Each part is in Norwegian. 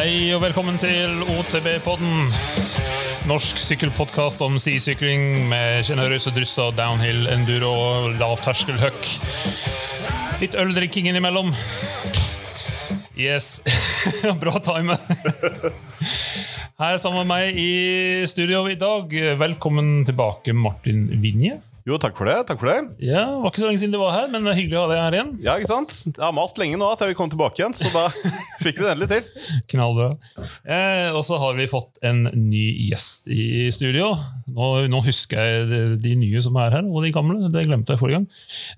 Hei og velkommen til OTB-podden. Norsk sykkelpodkast om sisykling med sjenerøse drysser, downhill, enduro og lavterskelhuck. Litt øldrikking innimellom. Yes. Bra time. Her sammen med meg i studio i dag, velkommen tilbake, Martin Vinje. Jo, takk for det. takk for det. Ja, det var ikke så lenge siden du var her, men hyggelig å ha deg her igjen. Ja, ikke sant? Jeg har mast lenge nå at jeg vil komme tilbake igjen, så da fikk vi det endelig til. Knallbra. Eh, og så har vi fått en ny gjest i studio. Nå, nå husker jeg de, de nye som er her, og de gamle. Det glemte jeg forrige gang.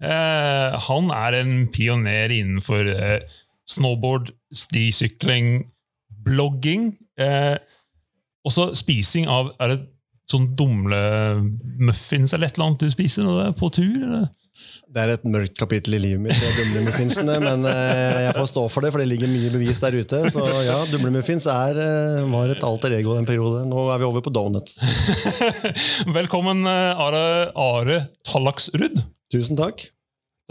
Eh, han er en pioner innenfor eh, snowboard, stisykling, blogging. Eh, også spising av Er det sånn dumlemuffins eller et eller annet du spiser når du er på tur? Eller? Det er et mørkt kapittel i livet mitt, dumlemuffinsene, men eh, jeg får stå for det, for det ligger mye bevis der ute. Så ja, dumlemuffins er, eh, var et alter ego den periode. Nå er vi over på donuts. Velkommen, eh, Are, Are Tallaksrud. Tusen takk.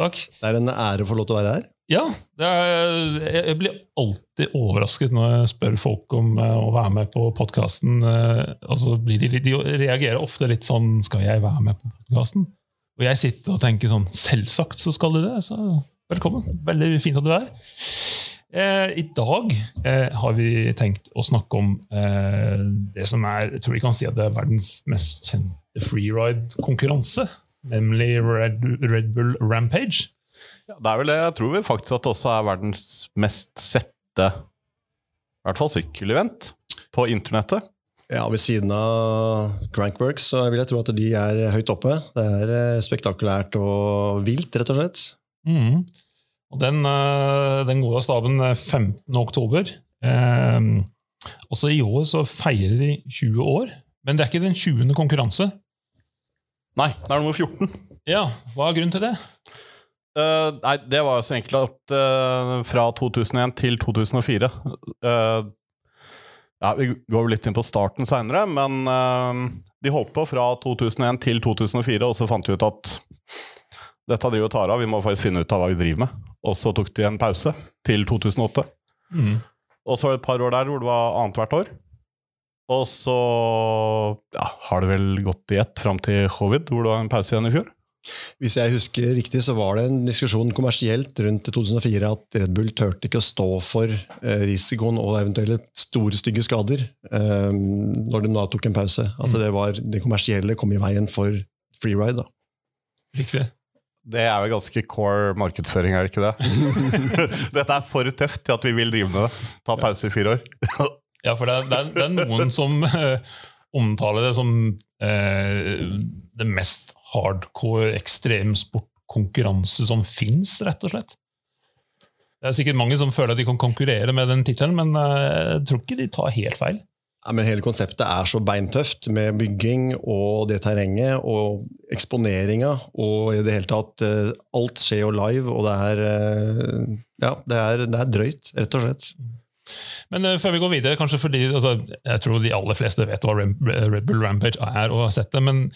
Takk. Det er en ære å få lov til å være her. Ja, er, jeg blir alltid overrasket når jeg spør folk om eh, å være med på podkasten. Altså, de, de reagerer ofte litt sånn 'Skal jeg være med på podkasten?' Og jeg sitter og tenker sånn 'Selvsagt så skal du det', så velkommen. Veldig fint at du er her. Eh, I dag eh, har vi tenkt å snakke om eh, det som er Jeg tror vi kan si at det er verdens mest kjente freeride-konkurranse. Nemlig Red, Red Bull Rampage. Ja, det er vel det. Jeg tror vi faktisk at det også er verdens mest sette i hvert fall sykkelevent på internettet. Ja, Ved siden av Crankworks så vil jeg tro at de er høyt oppe. Det er eh, spektakulært og vilt, rett og slett. Mm. Og den, eh, den gode staben er 15. oktober. Eh, også i år så feirer de 20 år. Men det er ikke den 20. konkurranse. Nei, det er nummer 14. Ja, Hva er grunnen til det? Eh, nei, det var jo så enkelt at uh, fra 2001 til 2004 uh, Ja, Vi går litt inn på starten seinere, men eh, de holdt på fra 2001 til 2004, og så fant vi ut at dette driver og tar av, vi må faktisk finne ut av hva vi driver med. Og så tok de en pause til 2008. Mm. Og så var det et par år der hvor det var annethvert år. Og så ja, har det vel gått i ett fram til covid, hvor det var en pause igjen i fjor. Hvis jeg husker riktig, så var det en diskusjon kommersielt rundt 2004 at Red Bull turte ikke å stå for eh, risikoen og eventuelle store, stygge skader eh, når de da tok en pause. At det, var, det kommersielle kom i veien for freeride. da. Riktig. Det er jo ganske core markedsføring, er det ikke det? Dette er for tøft til at vi vil drive med det. Ta pause i fire år. Ja, for det er, det er, det er noen som eh, omtaler det som eh, det mest hardcore ekstremsportkonkurranse som fins, rett og slett. Det er sikkert mange som føler at de kan konkurrere med den tittelen, men eh, jeg tror ikke de tar helt feil. Ja, men Hele konseptet er så beintøft med bygging og det terrenget og eksponeringa og i det hele tatt eh, Alt skjer jo live, og det er eh, Ja, det er, det er drøyt, rett og slett. Men før vi går videre, kanskje fordi altså, Jeg tror de aller fleste vet hva Red Bull Rampage er og har sett det, men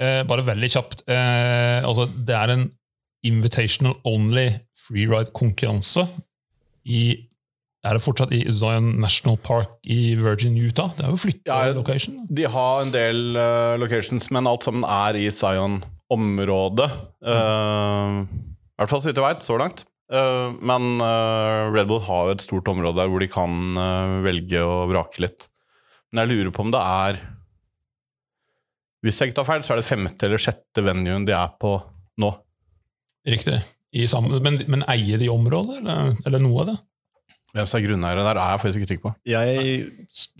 eh, bare veldig kjapt eh, altså, Det er en invitational only freeride-konkurranse i Er det fortsatt i Zion National Park i Virgin Utah? Det er jo flytta Ja, location. De har en del uh, locations, men alt sammen er i Zion-området. Uh, I hvert fall så vidt jeg veit, så langt. Uh, men eh, Red Bull har jo et stort område der hvor de kan eh, velge å vrake litt. Men jeg lurer på om det er Hvis jeg ikke tar feil, så er det femte eller sjette venuen de er på nå. Riktig. I samme, men, men eier de området, eller, eller noe av det? Hvem som er grunneiere der, er jeg faktisk ikke sikker på. Jeg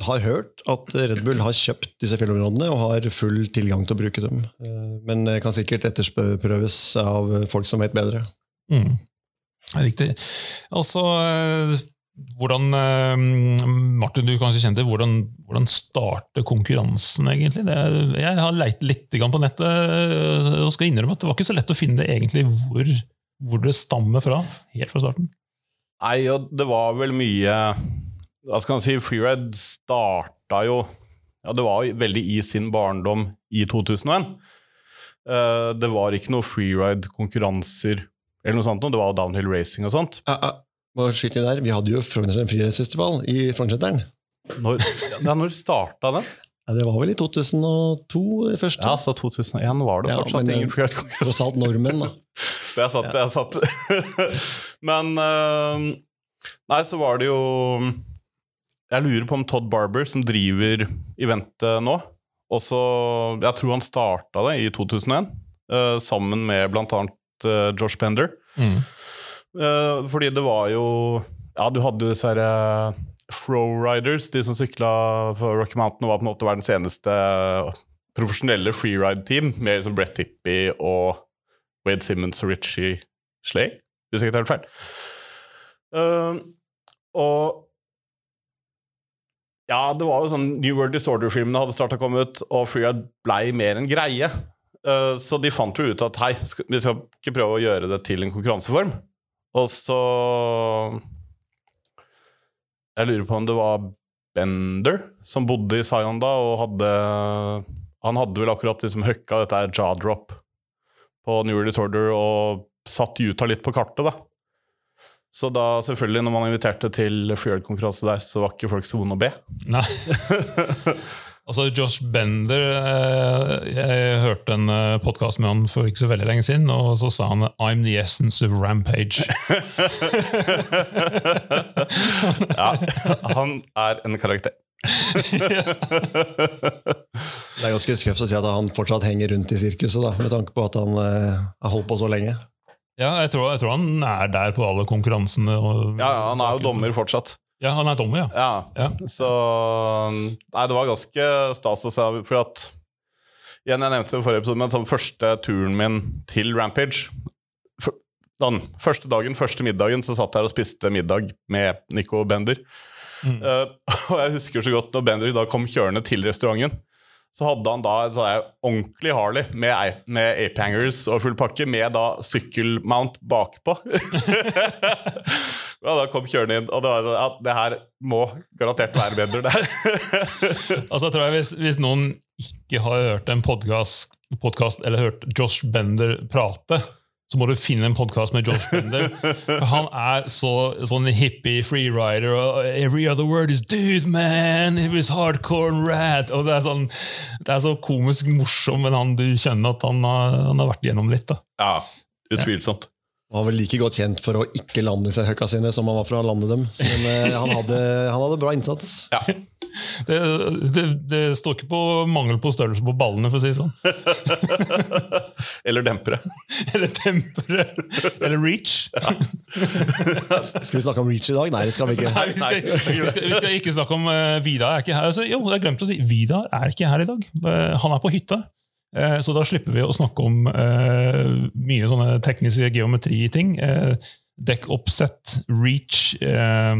har hørt at Red Bull har kjøpt disse fjellområdene og har full tilgang til å bruke dem. Eh, Men det kan sikkert etterprøves av folk som vet bedre. Mm. Riktig. Altså, hvordan eh, Martin, du kanskje kjente, hvordan, hvordan starter konkurransen, egentlig? Det, jeg har leit litt på nettet eh, og skal innrømme at det var ikke så lett å finne egentlig hvor, hvor det stammer fra, helt fra starten. Nei, og det var vel mye Hva skal man si? Freeride starta jo Ja, det var veldig i sin barndom i 2001. Eh, det var ikke noe freeride-konkurranser eller noe sånt. Det var downhill racing og sånt. Ja, ja. Må skyte der. Vi hadde jo Frognerseteren Frihetsfestival i Frognerseteren. Når, ja, når starta den? Ja, det var vel i 2002 det første? Ja, så 2001 var det Ja, fortsatt men, ingen Freeride. Tross alt nordmenn, da. Det er sant, det er sant. Men eh, Nei, så var det jo Jeg lurer på om Todd Barber, som driver eventet nå også, Jeg tror han starta det i 2001, eh, sammen med bl.a. Uh, Josh Bender. Mm. Eh, fordi det var jo Ja, du hadde jo disse her uh, Fro-riders, de som sykla for Rocky Mountain og var på en måte verdens eneste profesjonelle freeride-team, mer som Brett Tippie og Wade Simmons og Richie Slay, hvis jeg ikke tar helt feil. Uh, og ja, det var jo sånn New World Disorder-filmene hadde starta ut og freeride blei mer en greie. Uh, så de fant jo ut at hei, vi skal ikke prøve å gjøre det til en konkurranseform. Og så Jeg lurer på om det var Bender som bodde i Zion da, og hadde Han hadde vel akkurat liksom høkka dette her jaw drop på New Disorder og satt Utah litt på kartet, da. Så da, selvfølgelig, når man inviterte til freeride-konkurranse der, så var ikke folk så vonde å be. Nei. Altså, Josh Bender eh, Jeg hørte en podkast med han for ikke så veldig lenge siden, og så sa han 'I'm the essence of Rampage'. ja, han er en karakter. Det er ganske tøft å si at han fortsatt henger rundt i sirkuset, da, med tanke på at han eh, har holdt på så lenge. Ja, jeg tror, jeg tror han er der på alle konkurransene. Og, Ja, ja, han er jo dommer fortsatt. Ja, han er dommer, ja. Ja, Ja. så Nei, det var ganske stas å se, for at Igjen, jeg nevnte det i forrige episode, men sånn første turen min til Rampage for, den første dagen, første middagen, så satt jeg og spiste middag med Nico Bender. Mm. Uh, og jeg husker så godt når Bender da kom kjørende til restauranten, så hadde han da en ordentlig Harley med, med ape-hangers og full pakke, med da sykkelmount bakpå. ja, da kom kjørende inn, og det var sånn at det her må garantert være bedre der. Altså, jeg tror jeg hvis, hvis noen ikke har hørt en podkast, eller hørt Josh Bender prate, så må du finne en podkast med Josh Bender. Han er så, sånn hippie freerider, og every other word is 'dude, man', it was hardcore rad. Og det er, sånn, det er så komisk morsom, men han, du kjenner at han har, han har vært gjennom litt. da. ja, utvilsomt. Han var vel like godt kjent for å ikke lande seg høkka sine som han var for å lande dem. Så, Men eh, han, hadde, han hadde bra innsats. Ja. Det, det, det står ikke på mangel på størrelse på ballene, for å si det sånn. Eller dempere. Eller dempere. Eller reach. Skal vi snakke om Reach i dag? Nei, det skal vi ikke. Nei, vi skal, vi skal, vi skal ikke snakke om uh, Vidar er ikke her. Altså, jo, jeg glemte å si Vidar er ikke her i dag. Uh, han er på hytta. Eh, så da slipper vi å snakke om eh, mye sånne tekniske geometriting. Uh, Dekkoppsett, reach, uh,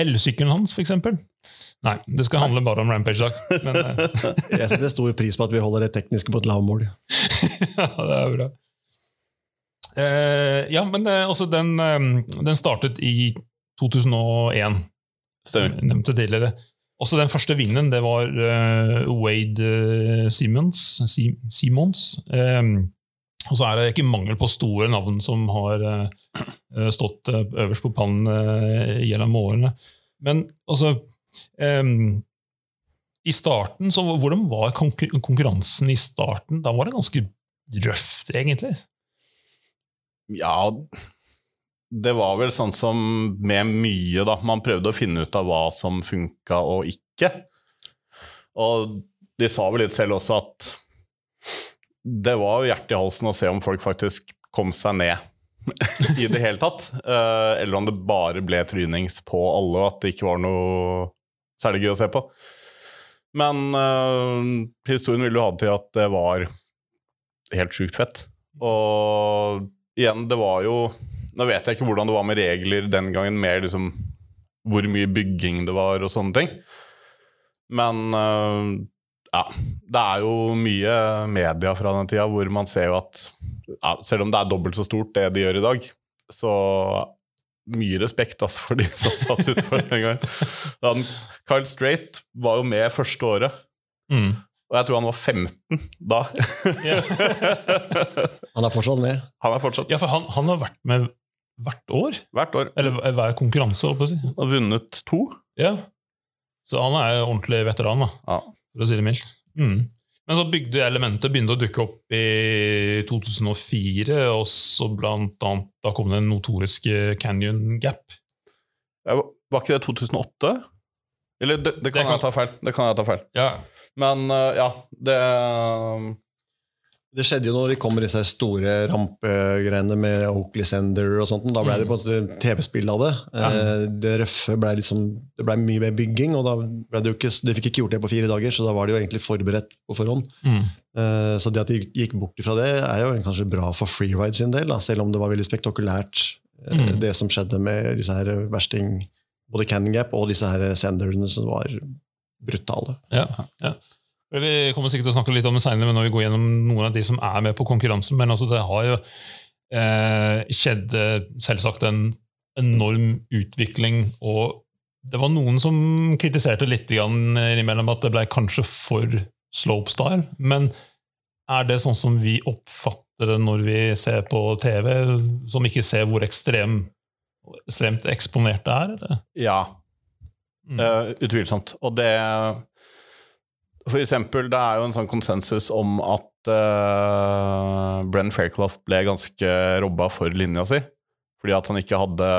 elsykkelen hans, f.eks. Nei, det skal handle bare om Rampage da. Men eh, Jeg setter stor pris på at vi holder det tekniske på et lavmål. ja, det er bra. Eh, ja, men eh, også den, eh, den startet i 2001. Stemmer. Jeg nevnte tidligere. Også den første vinneren, det var eh, Wade eh, Simmons. Simons. Eh, og så er det ikke mangel på store navn som har eh, stått øverst på pannen gjennom årene. Men altså eh, I starten, så hvordan var konkur konkurransen i starten? Da var det ganske røft, egentlig. Ja, det var vel sånn som med mye, da. Man prøvde å finne ut av hva som funka og ikke. Og de sa vel litt selv også at det var jo hjertet i halsen å se om folk faktisk kom seg ned i det hele tatt. Eh, eller om det bare ble trynings på alle, og at det ikke var noe særlig gøy å se på. Men eh, historien ville jo ha det til at det var helt sjukt fett. Og igjen, det var jo Nå vet jeg ikke hvordan det var med regler den gangen, mer liksom hvor mye bygging det var og sånne ting. Men uh, ja, det er jo mye media fra den tida hvor man ser jo at ja, selv om det er dobbelt så stort det de gjør i dag, så mye respekt altså, for de som satt utfor den gangen. Carl Kyle Strait var jo med første året, Mm. og jeg tror han var 15 da. Han er fortsatt med. han er fortsatt Ja, for han, han har vært med hvert år. hvert år. Eller hver konkurranse, holdt jeg på å si. Har vunnet to. Ja. Så han er jo ordentlig veteran, da, Ja. for å si det mildt. Mm. Men så bygde elementet begynte å dukke opp i 2004, og så blant annet da kom den notoriske Canyon Gap. Ja, Var ikke det 2008? Eller det, det, kan kan- jeg ta feil. Det kan jeg ta feil. Ja. Men eh, ja, det Det skjedde jo når de kom med disse store rampegreiene med Oakley Sender og sånt. Da ble det på en måte TV-spill av det. Ja. Det røffe ble liksom Det ble mye mer bygging, og da ble det jo ikke De fikk ikke gjort det på fire dager, så da var de jo egentlig forberedt på forhånd. Mm. Eh, Så det at de gikk bort fra det, er jo kanskje bra for freeride sin del, da, selv om det var veldig spektakulært, eh, Mm. det som skjedde med disse her versting Både Cannon Gap og disse her senderne som var brutale. Ja, ja. Vi kommer sikkert til å snakke litt om det senere når vi går gjennom noen av de som er med på konkurransen, men altså det har jo eh, skjedd eh, selvsagt en enorm utvikling, og det var noen som kritiserte litt innimellom at det ble kanskje for slopestyle, men er det sånn som vi oppfatter det når vi ser på TV, som ikke ser hvor ekstrem, ekstremt eksponert det er? Eller? Ja, Mm. Uh, utvilsomt. Og det For eksempel, det er jo en sånn konsensus om at uh, Brenn Fairclough ble ganske robba for linja si. Fordi at han ikke hadde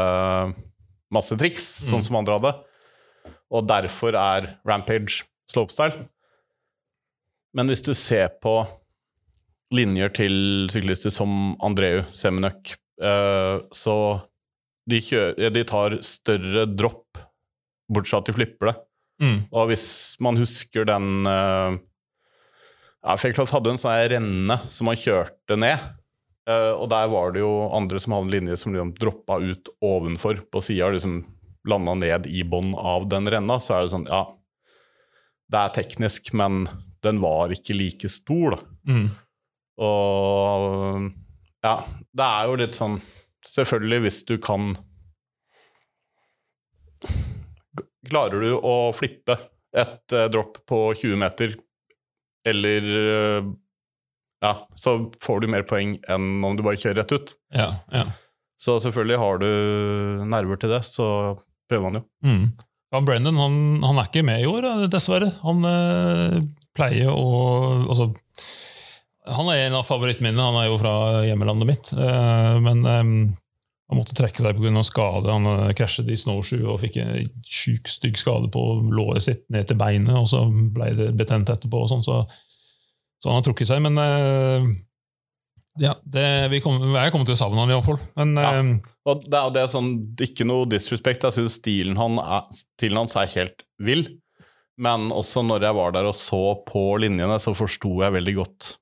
masse triks, sånn Mm. som andre hadde. Og derfor er Rampage slopestyle. Men hvis du ser på linjer til syklister som Andreu Semenuk, uh, så de, kjører, de tar større dropp, bortsett fra at de flipper det. Mm. Og hvis man husker den uh, ja, Fairclough hadde en sånn renne som man kjørte ned. Uh, og der var det jo andre som hadde en linje som liksom droppa ut ovenfor på sida, liksom landa ned i bånn av den renna. Så er det sånn, ja Det er teknisk, men den var ikke like stor, da. Mm. Og ja, det er jo litt sånn Selvfølgelig, hvis du kan Klarer du å flippe et uh, dropp på 20 meter, eller uh, Ja, så får du mer poeng enn om du bare kjører rett ut. Ja, ja. Så selvfølgelig har du nerver til det, så prøver man jo. Mm. Ja, Brendan han, han er ikke med i år, eh, dessverre. Han uh, pleier å altså, Han er en av favorittminnene. Han er jo fra hjemmelandet mitt. Men han måtte trekke seg pga. skade. Han eh, krasjet i snowshoe og fikk en sjuk stygg skade på låret sitt ned til beinet, og så ble det betent etterpå. og sånn, så, så han har trukket seg. Men eh, ja, det, vi kommer, jeg kommer til å savne han iallfall. Men Ja. eh, Og det er det er sånn, ikke noe disrespekt. Jeg syns stilen, han er- stilen hans er helt vill. Men også når jeg var der og så på linjene, så forsto jeg veldig godt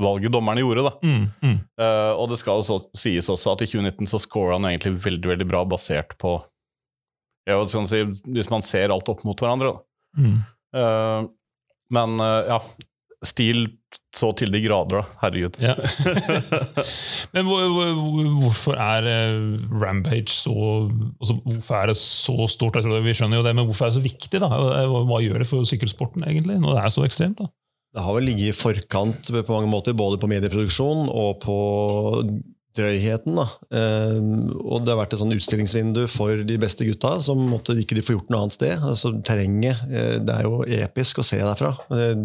valget dommerne gjorde. da. mm, mm, Uh, og det skal jo så, sies også at i 2019 så scora han egentlig veldig veldig bra basert på ja, skal si, Hvis man ser alt opp mot hverandre. Da. mm. Uh, men uh, ja, stil så til de grader, da. Herregud. Ja. Men hvor, hvor, hvorfor er Rampage så altså, Hvorfor er det så stort? Jeg tror Vi skjønner jo det, men hvorfor er det så viktig? da? Hva gjør det for sykkelsporten, egentlig, når det er så ekstremt? da? Det har vel ligget i forkant på mange måter, både på medieproduksjon og på drøyheten. Da. Eh, og det har vært et sånn utstillingsvindu for de beste gutta, som måtte ikke de få gjort noe annet sted. Altså, terrenget eh, det er jo episk å se derfra. Eh,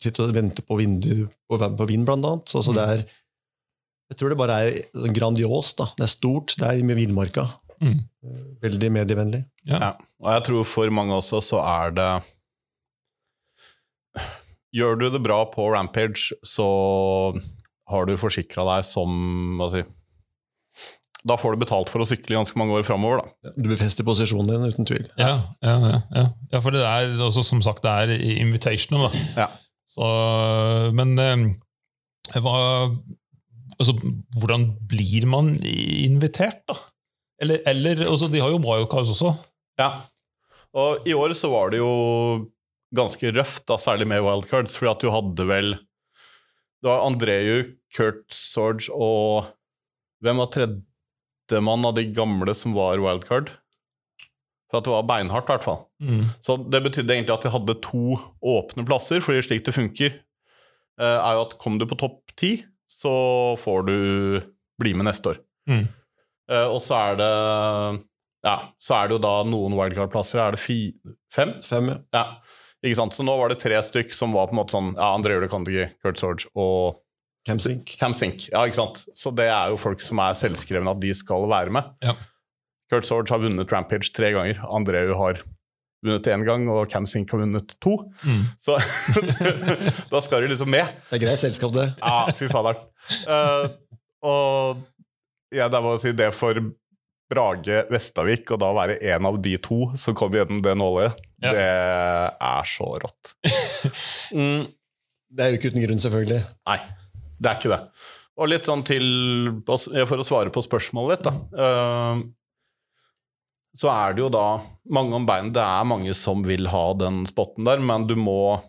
sitte og vente på, vindu, på, på vind, blant annet. Så, så det er, jeg tror det bare er grandios, grandiost. Da. Det er stort, det er med villmarka. Mm. Veldig medievennlig. Ja. Ja. Og jeg tror for mange også så er det Gjør du det bra på Rampage, så har du forsikra deg som hva si, Da får du betalt for å sykle ganske mange år framover, da. Du befester posisjonen din, uten tvil. Ja, ja, ja, ja. ja for det er også, som sagt, det er invitational. da. Ja. Så, men eh, hva, altså, hvordan blir man invitert, da? Eller, eller altså, De har jo wildcards også. Ja. Og i år så var det jo ganske røft, da, særlig med wildcards, fordi at du hadde vel Det var Andreju, Kurt Sorge og Hvem var tredjemann av de gamle som var wildcard? For at det var beinhardt, i hvert fall. Mm. Så det betydde egentlig at de hadde to åpne plasser, fordi slik det funker, eh, er jo at kom du på topp ti, så får du bli med neste år. Mm. Eh, og så er det Ja, så er det jo da noen wildcard-plasser. Er det fi, fem? Fem, ja. Ja. Ikke sant? Så nå var det tre stykk som var på en måte sånn Ja, André Ule Kandegi, Kurt Sorge og Camsink. Cam Sink. Ja, ikke sant? Så det er jo folk som er selvskrevne at de skal være med. Ja. Kurt Sorge har vunnet Rampage tre ganger. Andreu har vunnet én gang, og Cam Sink har vunnet to. Mm. Så da skal du liksom med. Det er greit selskap, det. Ja, fy faderen. Uh, og ja, det er bare å si det for Brage Vestavik, og da være en av de to som kom gjennom det nåløyet, Ja. det er så rått. Mm, Det er jo ikke uten grunn, selvfølgelig. nei, det er ikke det. Og litt sånn til For å svare på spørsmålet ditt, da. eh, så er det jo da mange om bein. Det er mange som vil ha den spotten der, men du må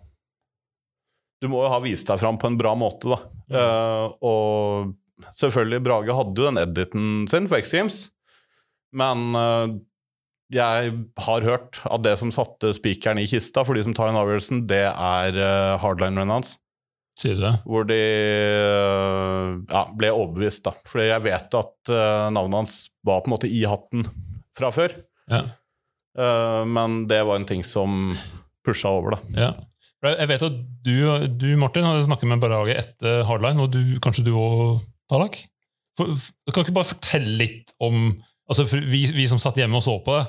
Du må jo ha vist deg fram på en bra måte, da. Eh, og selvfølgelig, Brage hadde jo den editen sin for X Games, men eh, jeg har hørt at det som satte spikeren i kista for de som tar den avgjørelsen, det er uh, hardline-rennet hans. Sier du det? Hvor de eh, ja, ble overbevist, da. Fordi jeg vet at eh, navnet hans var på en måte i hatten fra før. Ja. Eh, men det var en ting som pusha over, da. Ja. Jeg vet at du, du Martin, hadde snakket med Barrage etter Hardline, og du, kanskje du òg, for, kan ikke bare fortelle litt om altså for vi, vi som satt hjemme og så på det.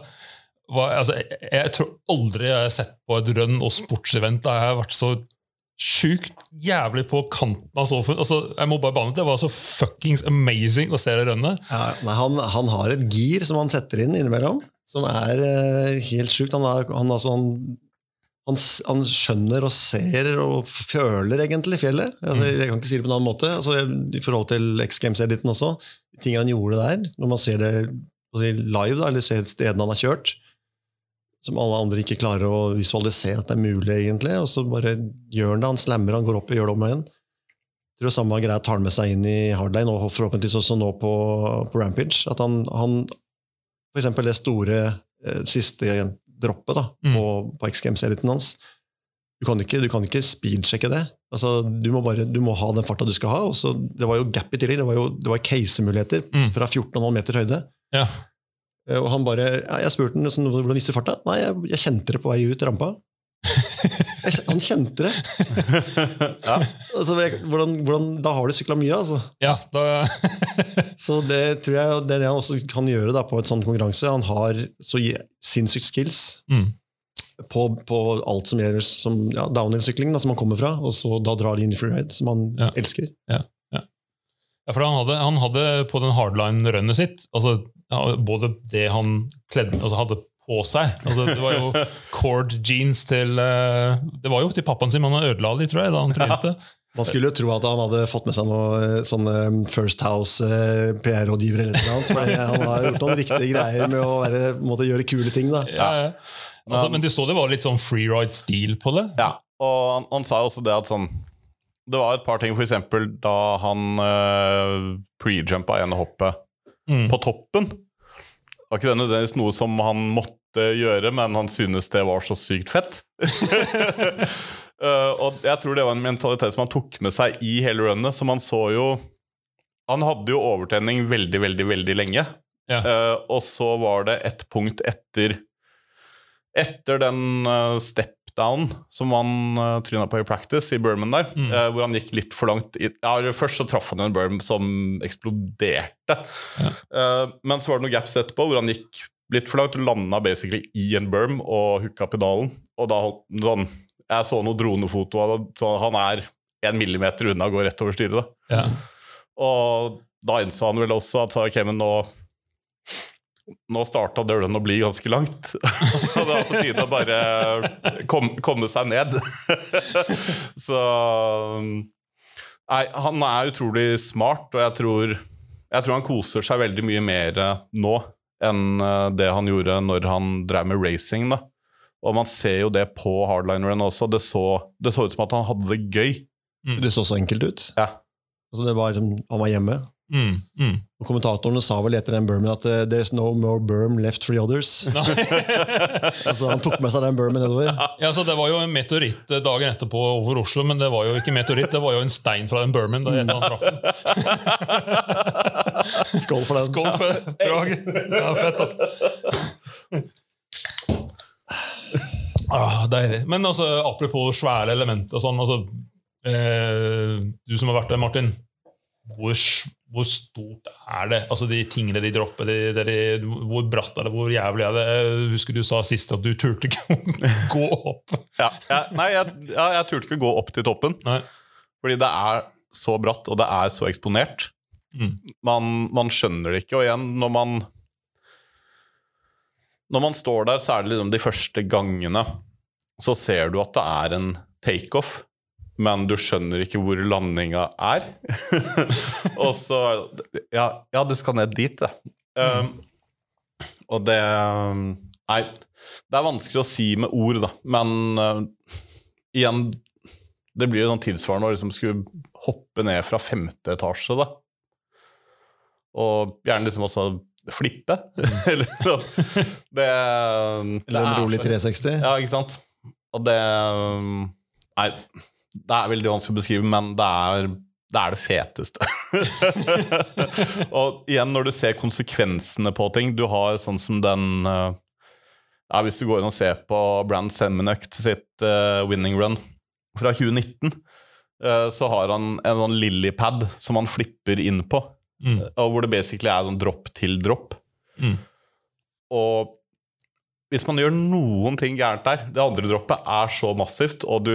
Var, altså, jeg, jeg tror aldri jeg har sett på et run og sportsevent der jeg har vært så sjukt jævlig på kanten av sofaen. Altså, jeg må bare til Det var så fuckings amazing å se det runnet. Ja, han, han har et gir som han setter inn innimellom, som er uh, helt sjukt. Han, er, han, altså, han, han, han skjønner og ser og føler egentlig fjellet. Altså, jeg kan ikke si det på en annen måte. Altså, I forhold til X Games-editen også. Ting han gjorde der, når man ser det live, da, eller ser stedene han har kjørt, som alle andre ikke klarer å visualisere at det er mulig, egentlig. Og så bare gjør han det. Han slammer, han går opp og gjør det om igjen. Jeg tror samme greia tar han med seg inn i hardline, og forhåpentligvis også nå på, på Rampage. At han, han For eksempel det store eh, siste droppet da, Mm. på, på X Games-eliten hans. Du kan ikke, du kan ikke speedsjekke det. Altså, du, må bare, du må ha den farta du skal ha. Og så, det var jo gap i tillegg. Det var jo det var case-muligheter Mm. fra 14,5 meter høyde. Ja. Eh, Og han bare, ja, Jeg spurte han sånn, hvordan visste du farta. Nei, jeg, jeg kjente det på vei ut rampa. Jeg, han kjente det! ja. Altså, jeg, hvordan, hvordan, da har du sykla mye, altså. ja, da, Så det tror jeg det er det han også kan gjøre da, på et sånn konkurranse. Han har så sinnssykt skills mm. på, på alt som gjør som ja, downhill-sykling, da, som han kommer fra, og så da drar de inn i freeride, som han Ja. elsker. Ja, for han hadde, han hadde på den hardline-runnet sitt altså, ja, både det han kledde, altså hadde på seg altså, Det var jo cord jeans til eh, Det var jo til pappaen sin, men han ødela de, tror jeg, da han trynte. Man skulle jo tro at han hadde fått med seg noe sånne First House eh, PR-rådgiver eller noe annet, for han har gjort noen riktige greier med å være, måtte gjøre kule ting. da. Ja, ja. Altså, men du så det var litt sånn freeride-stil på det? Ja, og han, han sa også det at sånn Det var et par ting, for eksempel da han uh, prejumpa ene hoppet Mm. på toppen. Det Var ikke det nødvendigvis noe som han måtte gjøre, men han synes det var så sykt fett. uh, og jeg tror det var en mentalitet som han tok med seg i hele runnet, som han så jo Han hadde jo overtenning veldig, veldig, veldig lenge. Ja. Uh, og så var det et punkt etter Etter den uh, step down som han uh, tryna på i practice i Berman der, Mm. uh, hvor han gikk litt for langt i, ja, Først så traff han en Berman som eksploderte. Eh, men så var det noen gaps etterpå hvor han gikk litt for langt og landa basically i en berm og hooka pedalen. Og da holdt sånn Jeg så noen dronefoto av det, så han er en millimeter unna å gå rett over styret. da. Ja. Og da innså han vel også at ok, men nå nå starta dølen å bli ganske langt. Og det var på tide å bare kom, komme seg ned. Så Nei, han er utrolig smart, og jeg tror, jeg tror han koser seg veldig mye mer nå enn eh, det han gjorde når han drev med racing. da. Og man ser jo det på hardlineren også. Det så, det så ut som at han hadde det gøy. Det så så enkelt ut. Ja. Altså, det var, liksom- han var hjemme. Mm, mm. Og Kommentatorene sa vel etter den bermen at eh, there's no more berm left for the others. altså Han tok med seg den bermen nedover. Ja, så Det var jo en meteoritt dagen etterpå over Oslo, men det var jo ikke meteoritt, det var jo en stein fra den bermen. Da han traff den. Skål for den. Skål for Prag! Ja, fett, altså. Ah, deilig. Men altså, apropos svære elementer og sånn altså, eh, Du som har vært der, Martin. Hvor, hvor stort er det? Altså De tingene de dropper, de, de, de, hvor bratt er det? Hvor jævlig er det? Jeg husker du sa sist at du turte ikke å gå opp. Ja, ja, nei, jeg, ja, jeg turte ikke å gå opp til toppen. Nei. Fordi det er så bratt, og det er så eksponert. Mm. Man, man skjønner det ikke. Og igjen, når man Når man står der, så det liksom de første gangene så ser du at det er en takeoff, men du skjønner ikke hvor landinga er. og så ja, ja, du skal ned dit, det. Um, og det Nei, det er vanskelig å si med ord, da. Men uh, igjen Det blir jo sånn tilsvarende å liksom skulle hoppe ned fra femte etasje, da. Og gjerne liksom også flippe. Eller sånn. Det, det Eller en rolig 360. Ja, ikke sant? Og det um, Nei, det er veldig vanskelig å beskrive, men det er det, er det feteste. og igjen, når du ser konsekvensene på ting Du har sånn som den uh, ja, Hvis du går inn og ser på Brand Semenøkt sitt uh, winning run fra 2019, uh, så har han en sånn lilypad som han flipper inn på, Mm. og hvor det basically er sånn dropp til dropp. Mm. Og hvis man gjør noen ting gærent der Det andre droppet er så massivt, og du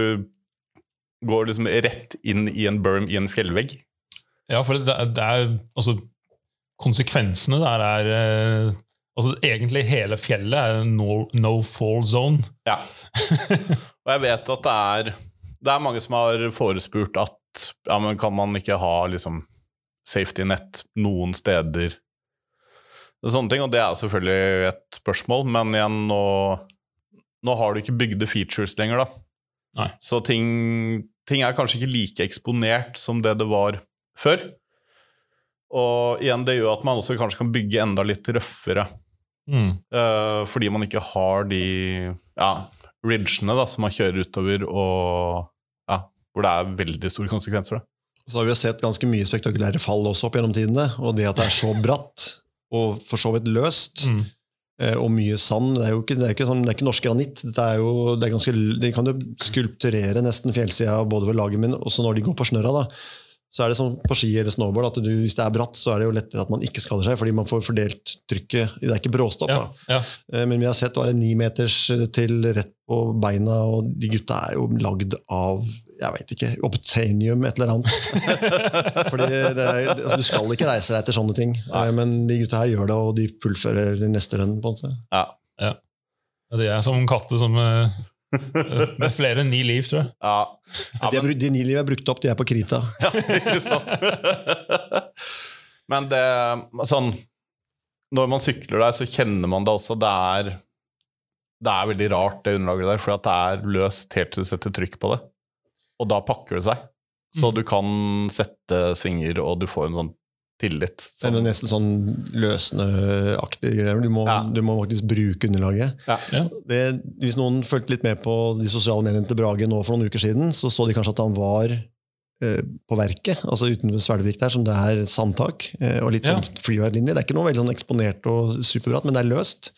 går liksom rett inn i en berm i en fjellvegg. Ja, for det, det er Altså, konsekvensene der er eh, Altså, egentlig hele fjellet er no, no fall zone. Ja. Og jeg vet at det er Det er mange som har forespurt at ja, men kan man ikke ha liksom safety net noen steder? Sånne ting, og det er selvfølgelig et spørsmål, men igjen, nå, nå har du ikke bygde features lenger, da. Nei. Så ting, ting er kanskje ikke like eksponert som det det var før. Og igjen, det gjør at man også kanskje kan bygge enda litt røffere. Mm. Uh, fordi man ikke har de ja, ridgene da, som man kjører utover, og ja, hvor det er veldig store konsekvenser. Da. Så har vi jo sett ganske mye spektakulære fall også opp gjennom tidene. Og det at det er så bratt, og for så vidt løst, Mm. Eh, og mye sand Det er jo ikke, det er ikke, sånn, det er ikke norsk granitt. Er jo, det er ganske, de kan jo skulpturere nesten fjellsida både ved laget, min også når de går på snørra. Så er det som på ski eller snowboard, at du, hvis det er bratt, så er det jo lettere at man ikke skader seg, fordi man får fordelt trykket. Det er ikke bråstopp. Ja, ja. Eh, Men vi har sett var en ni meters til rett på beina, og de gutta er jo lagd av jeg vet ikke, Obtainium, et eller annet. Fordi det er, altså, Du skal ikke reise deg etter sånne ting, Nei. men de gutta her gjør det, og de fullfører neste rønn. på en måte. Ja. ja. De er som katter som eh, med flere enn ni liv, tror jeg. Ja. Ja, De, er, men, de ni liv er brukt opp, de er på krita. ja, ikke sant? men det sånn Når man sykler der, så kjenner man det også. Det er, det er veldig rart, det underlaget der, for at det er løst helt til du setter trykk på det. Og da pakker det seg. Så Mm. du kan sette svinger, og du får en sånn tillit. Så er det nesten sånn løsende-aktige greier. Du må, Ja. du må faktisk bruke underlaget. Ja. Ja. Det, hvis noen fulgte litt med på de sosiale mediene til Brage nå for noen uker siden, så så de kanskje at han var eh, på verket, altså utenfor Svelvik der, som det er sandtak, eh, og litt sånn freeride-linjer. Det er ikke noe veldig sånn eksponert og superbratt, men det er løst.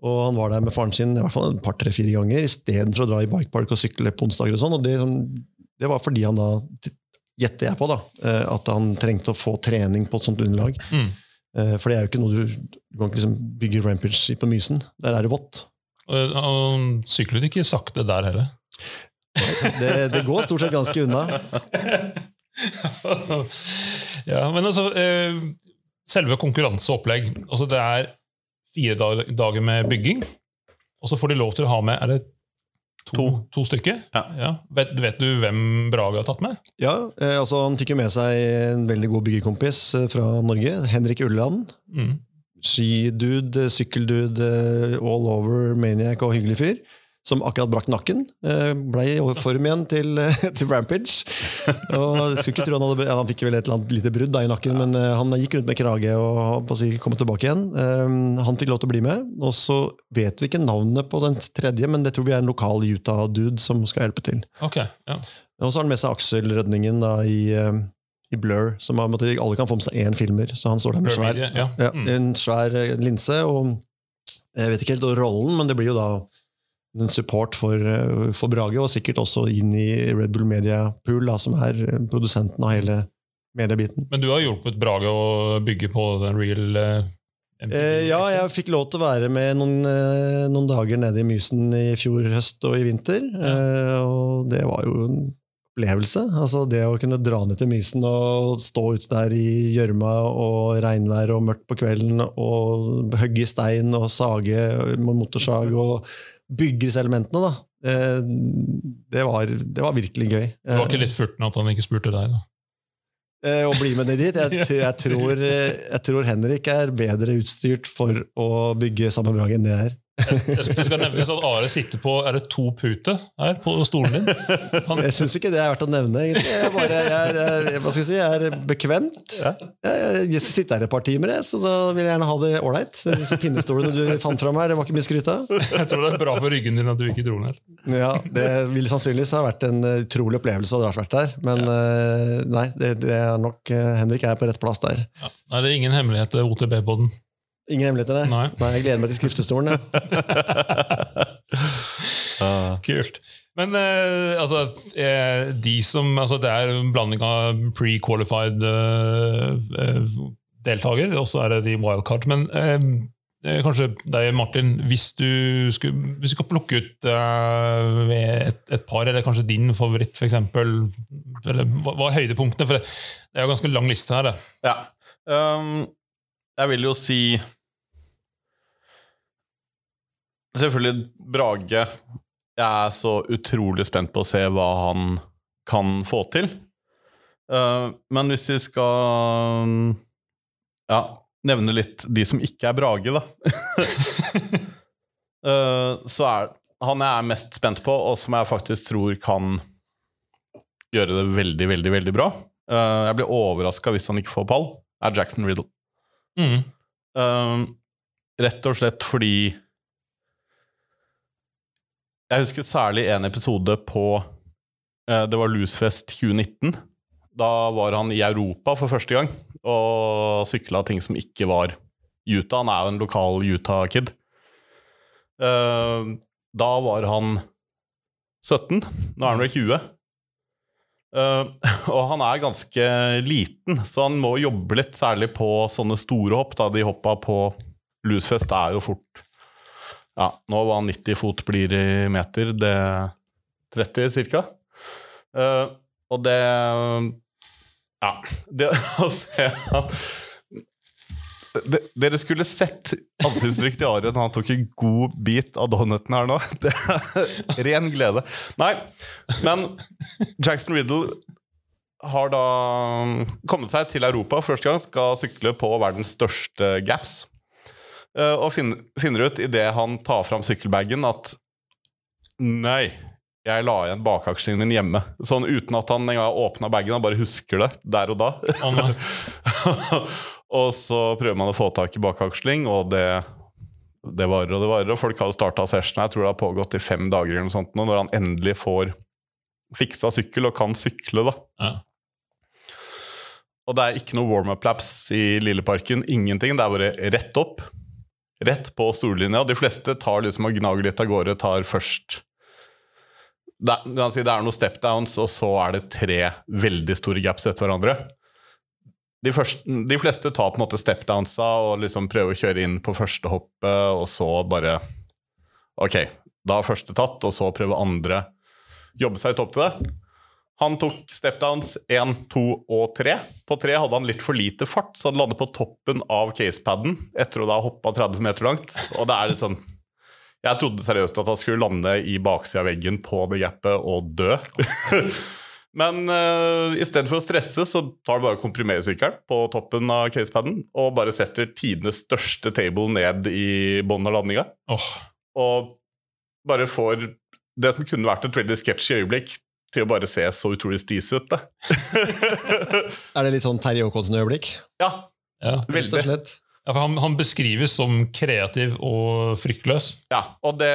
Og han var der med faren sin i hvert fall et par, tre, fire ganger, istedenfor å dra i bikepark og sykle på onsdager og sånn. Og det, det var fordi han da, gjetter jeg på, da, eh, at han trengte å få trening på et sånt underlag. Mm. Eh, For det er jo ikke noe du, du kan ikke liksom bygge rampage på Mysen. Der er det vått. Og Han syklet ikke sakte der heller. Det, det går stort sett ganske unna. ja, men altså eh, Selve konkurranseopplegg. Altså det er fire dag- dager med bygging, og så får de lov til å ha med Er det to, to. stykker? Ja. Vet, vet du hvem Brage har tatt med? Ja, eh, altså Han fikk jo med seg en veldig god byggekompis eh, fra Norge. Henrik Ulland. Mm. Skidude, sykkeldude, all over, maniac og hyggelig fyr. Som akkurat brakk nakken. Eh, ble i form igjen til, til Rampage. Og skulle ikke tro Han hadde, ja, han fikk vel et eller annet lite brudd da i nakken, men eh, han gikk rundt med krage og si, kom tilbake igjen. Eh, han fikk lov til å bli med. Og så vet vi ikke navnet på den tredje, men det tror vi er en lokal Utah-dude som skal hjelpe til. Okay, ja. Og så har han med seg Aksel Rødningen da, i, eh, i Blur, som har, måtte, alle kan få med seg én filmer. Så han står der med svær, ja. ja, Mm. en svær eh, linse. og Jeg vet ikke helt rollen, men det blir jo da en support for, eh, for Brage, og sikkert også inn i Red Bull Media Pool, da, som er eh, produsenten av hele mediebiten. Men du har hjulpet Brage å bygge på den real eh, MTV, Eh, ja, liksom? jeg fikk lov til å være med noen, eh, noen dager nede i Mysen i fjor høst og i vinter. Eh, og det var jo en opplevelse. Altså det å kunne dra ned til Mysen og stå ute der i gjørma og regnvær og mørkt på kvelden og hogge i stein og sage med motorsag og bygge da. Eh, det, var, det var virkelig gøy. Det var ikke litt furten at han ikke spurte deg, da? Eh, å bli med ned dit. Jeg, jeg, tror, eh, jeg tror Henrik er bedre utstyrt for å bygge samme brag enn det jeg er. Jeg skal, jeg skal nevne at Are sitter på Er det to pute her på stolen din? Han, Jeg syns ikke det er verdt å nevne. egentlig. Jeg, bare, jeg, er, eh, jeg, si, jeg er bekvemt. Jeg, jeg, skal her et par timer, så da vil jeg gjerne ha det ålreit. Disse pinnestolene du fant fram her, det var ikke mye skryt av. jeg tror det er bra for ryggen din at du ikke dro ned. Ja, Det vil sannsynligvis ha vært en eh, utrolig opplevelse å ha vært der. Men ja. nei, det, det er nok eh, Henrik er på rett plass der. Ja. Nei, det er ingen hemmelighet, OTB-poden. Ingen hemmeligheter, nei. Nei. nei. Jeg gleder meg til skriftestolen. Ja. Uh, Kult. Men eh, altså, eh, de som altså, Det er en blanding av pre-qualified eh, eh, deltaker, og så er det de wildcard. Men eh, kanskje deg, Martin, hvis du, skulle, hvis du skal plukke ut et, et par, eller kanskje din favoritt, f.eks. Hva, hva er høydepunktene? For det, det er jo ganske lang liste her. Det. ja. Um, jeg vil jo si Selvfølgelig Brage. Jeg er så utrolig spent på å se hva han kan få til. Uh, men hvis vi skal ja, nevne litt de som ikke er Brage, da. Uh, så er han jeg er mest spent på, og som jeg faktisk tror kan gjøre det veldig, veldig veldig bra. Uh, jeg blir overraska hvis han ikke får pall, er Jackson Riddle. Mm. Rett og slett fordi Jeg husker særlig en episode på uh, Det var Lusfest 2019. Da var han i Europa for første gang og sykla ting som ikke var Utah. Han er jo en lokal Utah-kid. Uh, da var han 17. Nå er han vel 20. Uh, og han er ganske liten, så han må jobbe litt, særlig på sånne store hopp. Da de hoppa på Lusfest er jo fort Ja, nå var han 90 fot blir i meter, det 30 ca. Uh, og det Ja, det å se at de, Dere skulle sett ansiktsuttrykket til Ari han tok en god bit av donuten her nå. Det er ren glede. Nei, men Jackson Riddle har da kommet seg til Europa første gang, skal sykle på verdens største gaps. Eh, Og finner, finner ut idet han tar fram sykkelbagen, at nei, jeg la igjen bakakslingen min hjemme. Sånn uten at han engang åpna bagen, han bare husker det der og da. Oh, og så prøver man å få tak i bakaksling, og det, det varer og det varer. Og folk har jo starta sessionen, jeg tror det har pågått i fem dager eller noe sånt nå, når han endelig får fiksa sykkel og kan sykle, da. Ja. Og det er ikke noe warm-up-laps i Lilleparken. Ingenting. Det er bare rett opp. Rett på storlinja. De fleste tar liksom og gnager litt av gårde. Tar først det, det er noen step-downs, og så er det tre veldig store gaps etter hverandre. De, første, de fleste tar på en måte step-downsa og liksom prøver å kjøre inn på første hoppet, og så bare Ok, da er første tatt, og så prøver andre jobbe seg litt opp til det. Han tok stepdowns 1, 2 og 3. På 3 hadde han litt for lite fart, så han landet på toppen av casepaden etter å da hoppa 30 meter langt. Og det er litt sånn Jeg trodde seriøst at han skulle lande i baksida av veggen på det gapet og dø. Men uh, i stedet for å stresse, så tar du bare og komprimerer sykkelen på toppen av casepaden og bare setter tidenes største table ned i bunnen av landinga. Oh. Og bare får det som kunne vært et veldig sketsjy øyeblikk, til å bare se så utrolig stis ut. Er det litt sånn Terje Håkonsen-øyeblikk? ja, Ja. Rett og slett. Ja, for han, han beskrives som kreativ og fryktløs. Ja, og det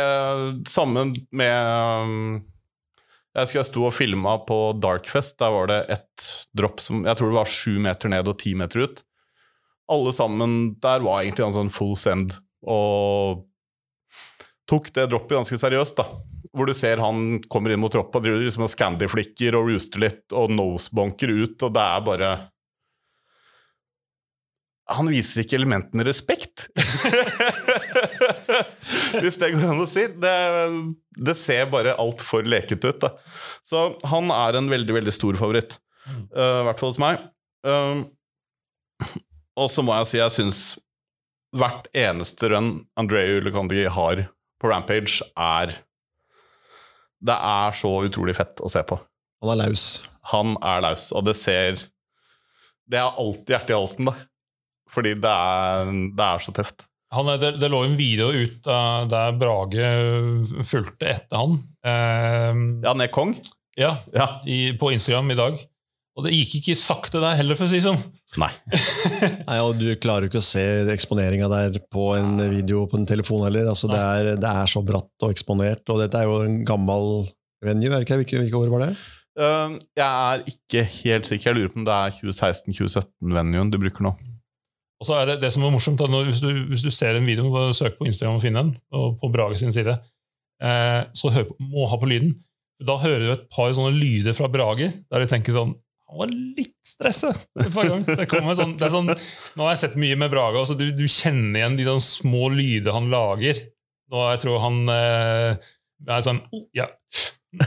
samme med um, Jeg husker jeg sto og filma på Darkfest. Der var det et dropp som jeg tror det var sju meter ned og ti meter ut. Alle sammen der var egentlig en sånn full send, og tok det droppet ganske seriøst. da. Hvor du ser han kommer inn mot troppa driver liksom og scandy-flikker og rooster litt og nosebonker ut, og det er bare Han viser ikke elementene respekt. Hvis det går an å si. Det, det ser bare altfor leket ut. Da. Så han er en veldig, veldig stor favoritt. I uh, I hvert fall hos meg. Um, og så må jeg si jeg syns hvert eneste run Andreu Lecondi har på Rampage, er Det er så utrolig fett å se på. Han er laus. Han er laus, og det ser Det er alltid hjertet i halsen, da. Fordi det er, det er så tøft. Han, er- det, det lå en video ut uh, der Brage fulgte etter han. Uh, Ja, han er kong. ja, Ja. i, på Instagram i dag. Og det gikk ikke sakte der heller, for å si det sånn. Nei. Nei, og Du klarer jo ikke å se eksponeringa der på en video på en telefon heller. Altså, det, er, det er så bratt og eksponert. Og dette er jo en gammel venue, er det ikke? Hvilke, hvilke år var det? Uh, jeg er ikke helt sikker. Jeg lurer på om det er 2016-2017-venuen du bruker nå. Og så er det det som er morsomt, da, hvis, du, hvis du ser en video, bare søk på Instagram og finn den, og på Brage sin side, eh, så hør på, må ha på lyden. Da hører du et par sånne lyder fra Brage, der du tenker sånn Han var litt stresset forrige gang. Det sånn, det sånn, nå har jeg sett mye med Braga, så du, du kjenner igjen de små lyder han lager. Nå jeg tror han eh, er sånn oh, ja.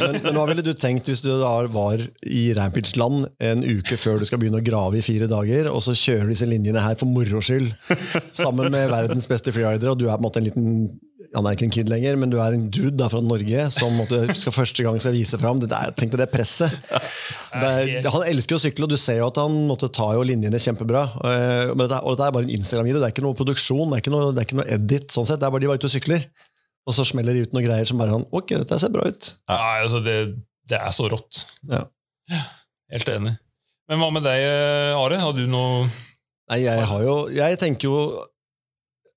Men, men hva ville du tenkt hvis du da var i Rampage-land en uke før du skal begynne å grave i fire dager, og så kjører disse linjene her for moro skyld, sammen med verdens beste freerider, og du er på en måte en liten han er ikke en kid lenger, men du er en dude da fra Norge som måtte, skal første gang skal vise fram. Det der, tenk deg det presset. Det er, han elsker jo å sykle, og du ser jo at han måtte ta jo linjene kjempebra. og Men dette, og dette er bare en Instagram-video, det er ikke noe produksjon, det er ikke noe, det er ikke noe edit. sånn sett, det er bare De var ute og sykler, og så smeller de ut noen greier som bare sånn ok, dette ser bra ut. Nei, altså det, det er så rått. Ja. Helt enig. Men hva med deg, eh, Are? Har du noe Nei, jeg har jo Jeg tenker jo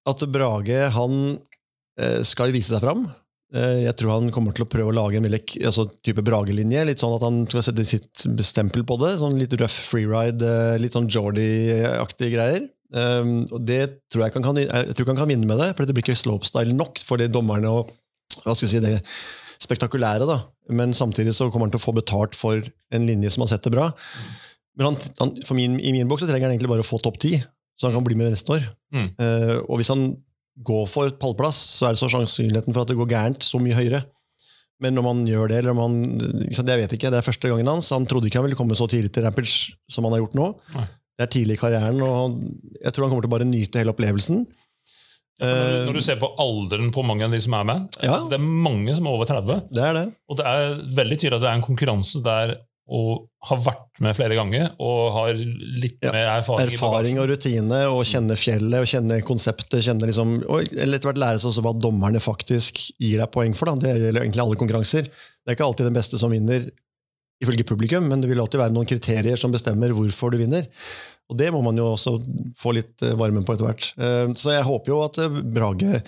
at Brage, han eh, skal jo vise seg fram. Eh, Jeg tror han kommer til å prøve å lage en veldig altså, type Brage-linje. Litt sånn at han skal sette sitt stempel på det. Sånn litt røff freeride, eh, litt sånn Jordy-aktige greier. Um, og det tror jeg, kan, kan, jeg tror han kan vinne med det, for det blir ikke slopestyle nok for de dommerne og hva skal jeg si, det spektakulære. da. Men samtidig så kommer han til å få betalt for en linje som han setter bra. Men han, han, min, i min bok så trenger han egentlig bare å få topp ti, så han kan bli med neste år. Mm. Uh, og hvis han går for et pallplass, så er det så sannsynligheten for at det går gærent, så mye høyere. Men når man gjør det, eller om han Det sant, Jeg vet ikke, det er første gangen hans. Han trodde ikke han ville komme så tidlig til Rampage som han har gjort nå. Nei. Det er tidlig i karrieren, og jeg tror han kommer til å bare nyte hele opplevelsen. Når, når du ser på alderen på mange av de som er med Ja. altså Det er mange som er over 30. det er det. Og det er veldig tydelig at det er en konkurranse der og har vært med flere ganger og har litt Ja, mer erfaring. Erfaring og rutine, og kjenne fjellet, og kjenne konseptet, kjenne liksom, og etter hvert lære seg også hva dommerne faktisk gir deg poeng for. Da. Det gjelder egentlig alle konkurranser. Det er ikke alltid den beste som vinner, ifølge publikum, men det vil alltid være noen kriterier som bestemmer hvorfor du vinner. Og det må man jo også få litt eh, varmen på etter hvert. Eh, Så jeg håper jo at eh, Brage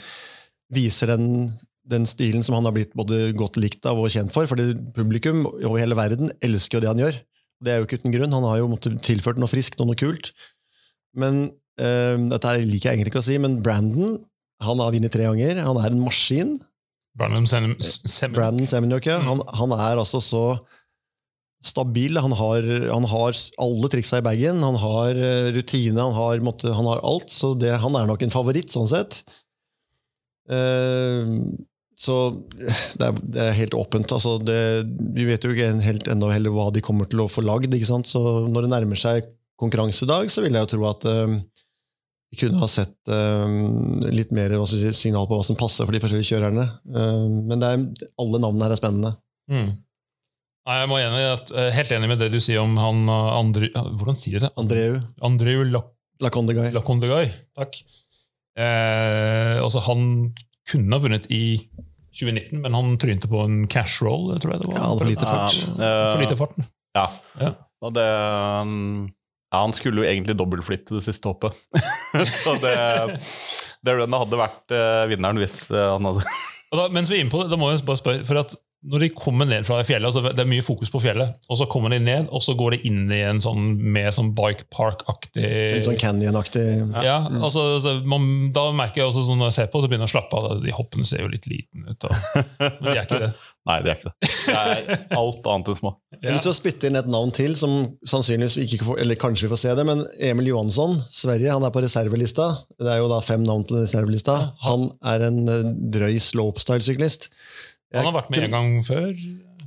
viser den, den stilen som han har blitt både godt likt av og kjent for, fordi publikum over hele verden elsker jo det han gjør. Det er jo ikke uten grunn. Han har jo måttet tilført noe friskt og noe kult. Men uh, dette liker jeg egentlig ikke å si, men Brandon han har vunnet tre ganger. Han er en maskin. Brandon Sem Sem Brandon Semenuk, ja. han, han er altså så stabil. Han har, han har alle triksa i bagen. Han har eh, rutine, han har, måtte, han har alt. Så det, han er nok en favoritt, sånn sett. Eh, så det er, det er helt åpent. Altså det, vi vet jo ikke helt ennå heller hva de kommer til å få lagd. Så når det nærmer seg konkurransedag, så vil jeg jo tro at um, vi kunne ha sett um, litt mer si, signal på hva som passer for de forskjellige kjørerne. Um, men er, alle navnene her er spennende. Mm. Jeg må enig, eh, helt enig med det du sier om han eh, Andre, Hvordan sier du det? Andreu, Andreu Lacondegay. Lacondeguy. Takk. Eh, altså, han kunne ha vunnet i 2019, men han trynte på en cash roll, tror jeg det var. Ja, for lite fart. Ja, for lite fart. Ja. Ja. Og det Ja, han skulle jo egentlig dobbeltflytte det siste hoppet. så det, det runnet hadde vært eh, vinneren hvis eh, han hadde Og da, mens vi er inne på det, da må jeg bare spørre, for at når de kommer ned fra fjellet, altså det er mye fokus på fjellet, og så kommer de ned, og så går de inn i en sånn mer sånn bike park-aktig Litt sånn Canyon-aktig. Ja, altså, altså man, Da merker jeg også sånn når jeg ser på, så begynner jeg å slappe av. De hoppene ser jo litt liten ut. Og, men de er ikke det. Nei, det er ikke det. Det er alt annet enn små. Jeg har lyst til å spytte inn et navn til, som sannsynligvis vi ikke får, eller kanskje vi får se det, men Emil Johansson, Sverige, han er på reservelista. Det er jo da fem navn på den reservelista. Han er en eh, drøy slopestyle-syklist. Han har vært med en gang før.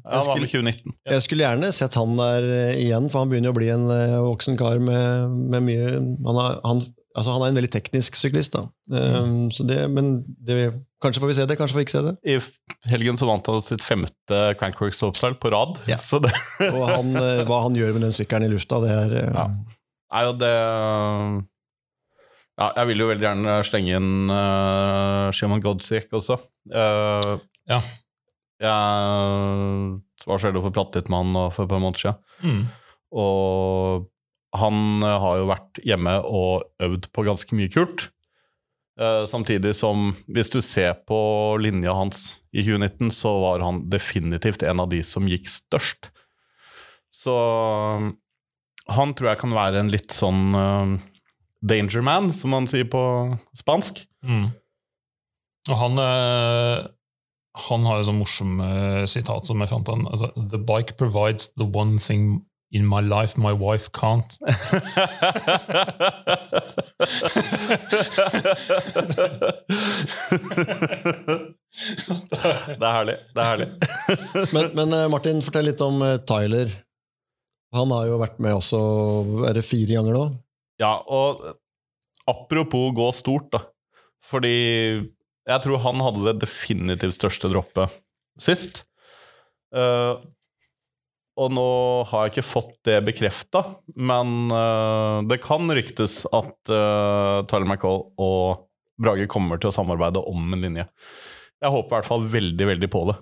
Ja, han var med 2019. Jeg skulle gjerne sett han der eh, igjen, for han begynner å bli en eh, voksen kar med, med mye han, har, han, altså han er en veldig teknisk syklist. da. Um, så det, men det, kanskje får vi se det, kanskje får vi ikke se det. I helgen så vant han sitt femte Crankwork Soapstyle på rad. Ja. Så det Og han, eh, hva han gjør med den sykkelen i lufta, det er Ja. Nei, jo det Ja, jeg vil jo veldig gjerne slenge inn uh, Shimon Godziek også. Uh, Ja. Jeg var så heldig å få prate litt med han for et par måneder siden. Mm. Og han eh, har jo vært hjemme og øvd på ganske mye kult. Eh, samtidig som, hvis du ser på linja hans i 2019, så var han definitivt en av de som gikk størst. Så han tror jeg kan være en litt sånn uh, danger man, som man sier på spansk. Mm. Og han eh, Han har jo sånn morsomt uh, sitat som jeg fant. Han, altså, The bike provides the one thing in my life my wife can't. det er herlig. Det er herlig. Men, men eh, Martin, fortell litt om eh, Tyler. Han har jo vært med også er det fire ganger nå. Ja, og apropos gå stort, da. Fordi jeg tror han hadde det definitivt største droppet sist. Uh, og nå har jeg ikke fått det bekrefta, men uh, det kan ryktes at uh, Tyler McCall og Brage kommer til å samarbeide om en linje. Jeg håper i hvert fall veldig, veldig på det.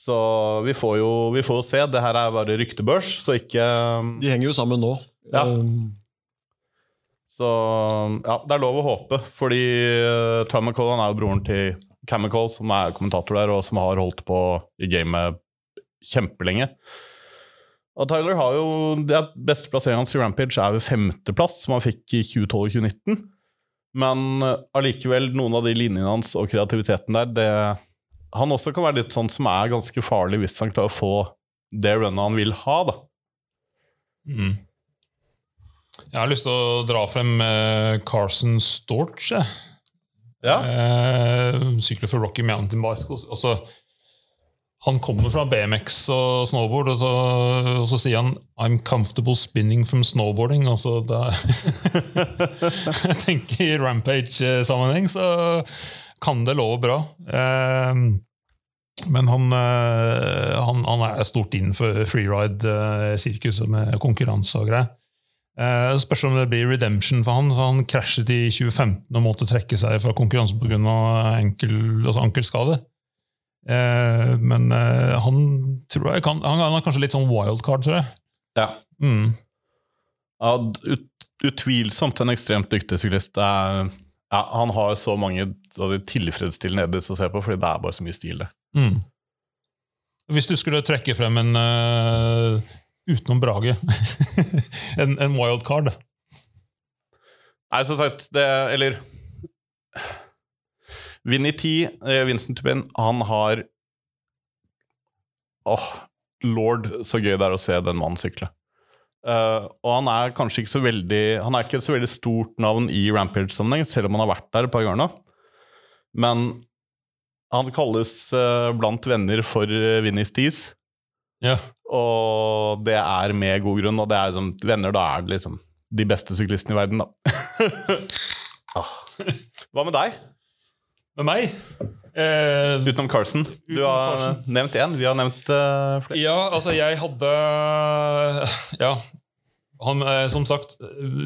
Så vi får jo vi får jo se. Det her er bare ryktebørs, så ikke De henger jo sammen nå. Ja. Um, Så ja, det er lov å håpe, fordi uh, McCall han er jo broren til Cam som er kommentator der, og som har holdt på i gamet kjempelenge. Og Tyler har jo det beste plasseringen hans i Rampage er ved femteplass, som han fikk i 2012-2019. Men uh, allikevel, noen av de linjene hans og kreativiteten der, det Han også kan være litt sånn som er ganske farlig hvis han klarer å få det runnet han vil ha, da. Mm. Jeg har lyst til å dra frem eh, Carson Storch. Ja. Eh, sykler for Rocky Mountain Bicycles. Altså, han kommer fra BMX og snowboard, og så, og så sier han 'I'm comfortable spinning from snowboarding'. Altså, jeg tenker I Rampage-sammenheng så kan det love bra. Eh, men han, han, han er stort innenfor freeride-sirkuset med konkurranse og greier. Det spørs om det blir redemption for han. for Han krasjet i 2015 og måtte trekke seg fra konkurranse pga. Ankel, altså ankelskade. Eh, men uh, han tror jeg kan Han han er kanskje litt sånn wildcard, tror jeg. Ja. Mm. Ja, ut, utvilsomt en ekstremt dyktig syklist. Er, ja, han har så mange altså, tilfredsstillende edits å se på, fordi det er bare så mye stil, det. Mm. Hvis du skulle trekke frem en eh, utenom Brage en, en wildcard Nei, som sagt, det Eller Vinni T, eh, Vincent Tupin, han har Åh, lord, så gøy det er å se den mannen sykle. Uh, og han er kanskje ikke så veldig Han er ikke et så veldig stort navn i Rampage-sammenheng, selv om han har vært der et par ganger nå. Men han kalles uh, blant venner for uh, Vinny Stees. Ja. Og det er med god grunn. Og det er liksom, venner, da er det liksom de beste syklistene i verden, da. ah. Hva med deg? Med meg? Eh, Utenom Carson. Du har Carson. nevnt én, vi har nevnt uh, flere. Ja, altså jeg hadde Ja. Han er som sagt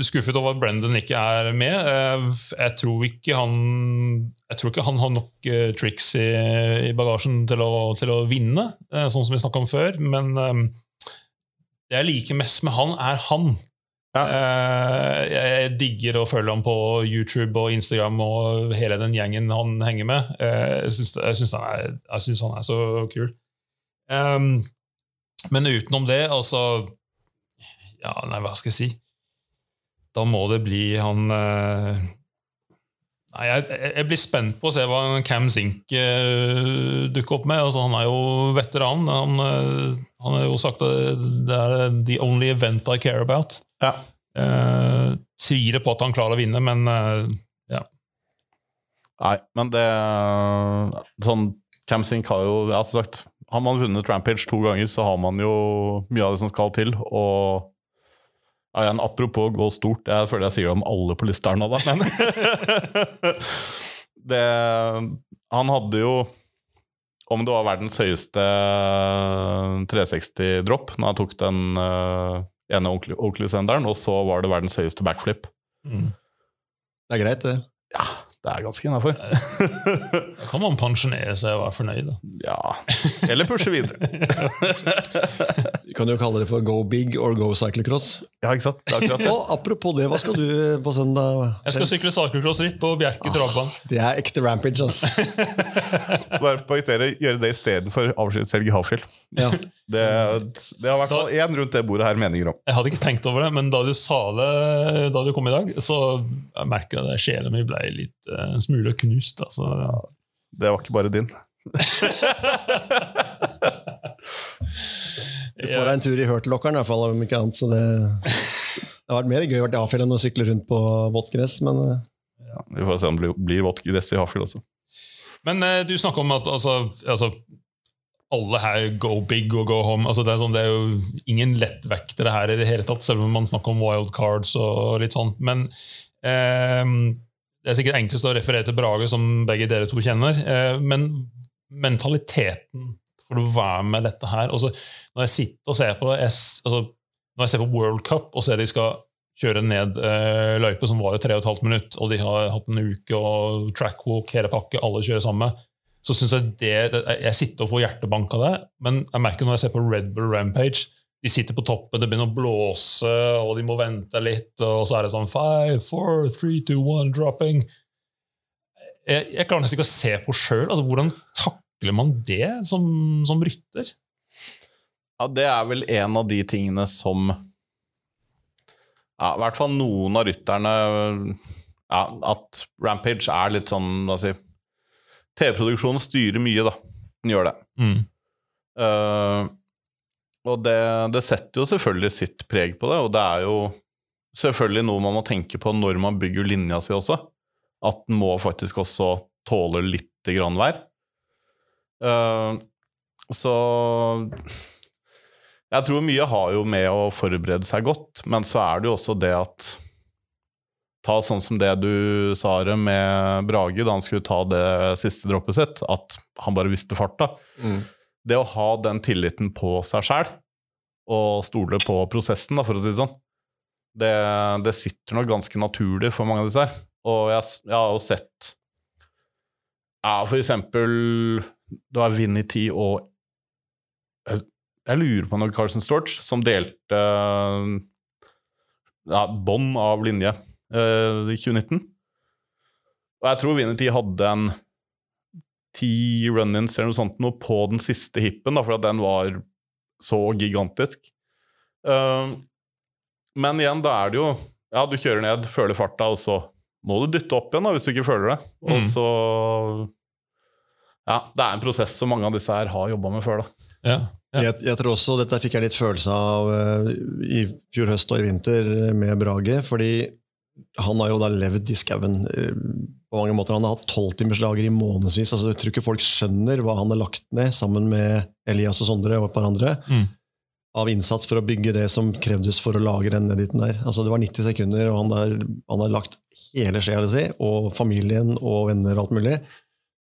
skuffet over at Brendan ikke er med. Eh, Jeg tror ikke han Jeg tror ikke han har nok triks i, i bagasjen til å, til å vinne, eh, sånn som vi snakka om før. Men eh, det jeg liker mest med han, er han. Ja. Eh, Jeg digger å følge ham på YouTube og Instagram og hele den gjengen han henger med. Eh, Jeg syns, han, han er så kul. Men utenom det, altså Ja, nei, hva skal jeg si? Da må det bli han eh, Nei, jeg, jeg blir spent på å se hva Cam Zink eh, dukker opp med. Altså, han er jo veteran. Han, eh, han har jo sagt at det er the only event I care about. Ja. Eh, tviler på at han klarer å vinne, men ja. Nei, men det Sånn Camsink har jo altså sagt, Har man vunnet Rampage to ganger, så har man jo mye av det som skal til. Og ja, igjen, apropos gå stort, jeg føler jeg sier det om alle på lista her nå, da, men det, Han hadde jo Om det var verdens høyeste 360-dropp når han tok den uh, ene Oakley-senderen, og så var det verdens høyeste backflip. mm. Det er greit, det. Ja, det er ganske innafor. Da kan man pensjonere seg og være fornøyd. Da. ja. Eller pushe videre. Vi kan jo kalle det for go big or go cyclocross. Ja, ikke sant? Det akkurat ja. Og apropos det, hva skal du på søndag? Jeg skal sykle cyclocross-ritt på Bjerke travbane. Det er ekte rampage, altså. Bare poengtere, gjøre det istedenfor avskjedshelg i Havfjell. Ja. Det, det har i hvert fall én rundt det bordet her meninger om. Jeg hadde ikke tenkt over det, men da du sa det da du kom i dag, så jeg merka jeg at sjela mi ble litt en smule knust. Altså. Det var ikke bare din. Du får deg en tur i hørtelokkeren, i hvert fall, om ikke annet. Så det, det har vært mer gøy å være i Hafjell enn å sykle rundt på vått gress, men eh, Ja, vi får se om det blir, blir vått gress i Hafjell også. Men eh, du snakker om at altså, altså, alle her go big og go home. Altså, det, er sånn, det er jo ingen lettvektere her i det hele tatt, selv om man snakker om wild cards og litt sånn. Men eh, det er sikkert enklest å referere til Brage, som begge dere to kjenner. Eh, men mentaliteten for å være med dette her altså, Når jeg sitter og ser på jeg, altså, Når jeg ser på World Cup og ser de skal kjøre ned eh, løype, som var jo tre og et halvt minutt, og de har hatt en uke og trackwalk, hele pakke, alle kjører samme, så syns jeg det Jeg sitter og får hjertebank av det, men jeg merker når jeg ser på Red Bull Rampage de sitter på toppen, det begynner å blåse, og de må vente litt, og så er det sånn five, four, three, two, one, dropping. Jeg, jeg klarer nesten ikke å se på sjøl. Altså, hvordan takler man det som, som rytter? Ja, det er vel en av de tingene som Ja, i hvert fall noen av rytterne ja, At Rampage er litt sånn hva si TV-produksjonen styrer mye, da. Den gjør det. Mm. Eh, og det, det setter jo selvfølgelig sitt preg på det, og det er jo selvfølgelig noe man må tenke på når man bygger linja si også. At den må faktisk også tåle litt grann vær. Uh, så Jeg tror mye har jo med å forberede seg godt, men så er det jo også det at Ta sånn som det du sa det med Brage da han skulle ta det siste droppet sitt, at han bare visste farta det å ha den tilliten på seg sjæl, og stole på prosessen, da, for å si det sånn, det, det sitter nok ganske naturlig for mange av disse her. Og jeg, jeg har jo sett ja, for eksempel Det var Vinity og jeg, jeg lurer på noe Carson Storch som delte ja, bånd av linje eh, i 2019. Og jeg tror Vinity hadde en ti run-ins eller noe sånt noe på den siste hippen, da, for at den var så gigantisk. Uh, men igjen, da er det jo Ja, du kjører ned, føler farta, og så må du dytte opp igjen da, hvis du ikke føler det. Og Mm. så Ja, det er en prosess som mange av disse her har jobba med før, da. Ja. Ja. Jeg, jeg tror også, Dette fikk jeg litt følelse av uh, i fjor høst og i vinter med Brage. fordi han har jo da levd i skauen eh, på mange måter. Han har hatt tolvtimersdager i månedsvis. Altså, jeg tror ikke folk skjønner hva han har lagt ned sammen med Elias og Sondre og et par andre. Mm. Av innsats for å bygge det som krevdes for å lage den editen der. Altså, det var 90 sekunder, og han, der, han har lagt hele sjela si, og familien og venner og alt mulig.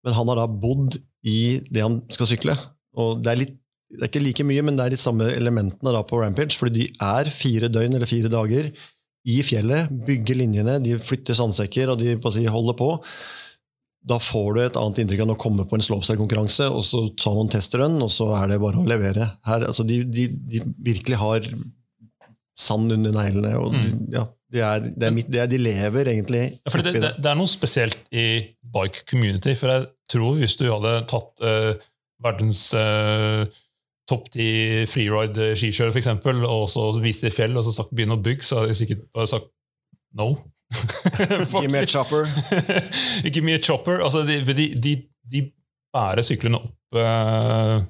Men han har da bodd i det han skal sykle. Og det er litt det er ikke like mye, men det er de samme elementene da på Rampage. fordi de er fire døgn eller fire dager i fjellet, bygger linjene, de flytter sandsekker og de på si, holder på. Da får du et annet inntrykk enn å komme på en slopestyle-konkurranse og så ta noen testrun, og så er det bare å levere. Her, altså de, de, de virkelig har sand under neglene. og de, ja, de, er, det er mitt, det er, de lever egentlig ja, det, det, det, er noe spesielt i bike community. For jeg tror hvis du hadde tatt uh, verdens uh, topp ti freeride skikjørere, f.eks., og så viste det i fjell, og så sagt, 'begynn å bygge, så hadde jeg sikkert bare sagt no. Give me a chopper. Give me a chopper. Altså, de, de, de, de bærer syklene opp uh,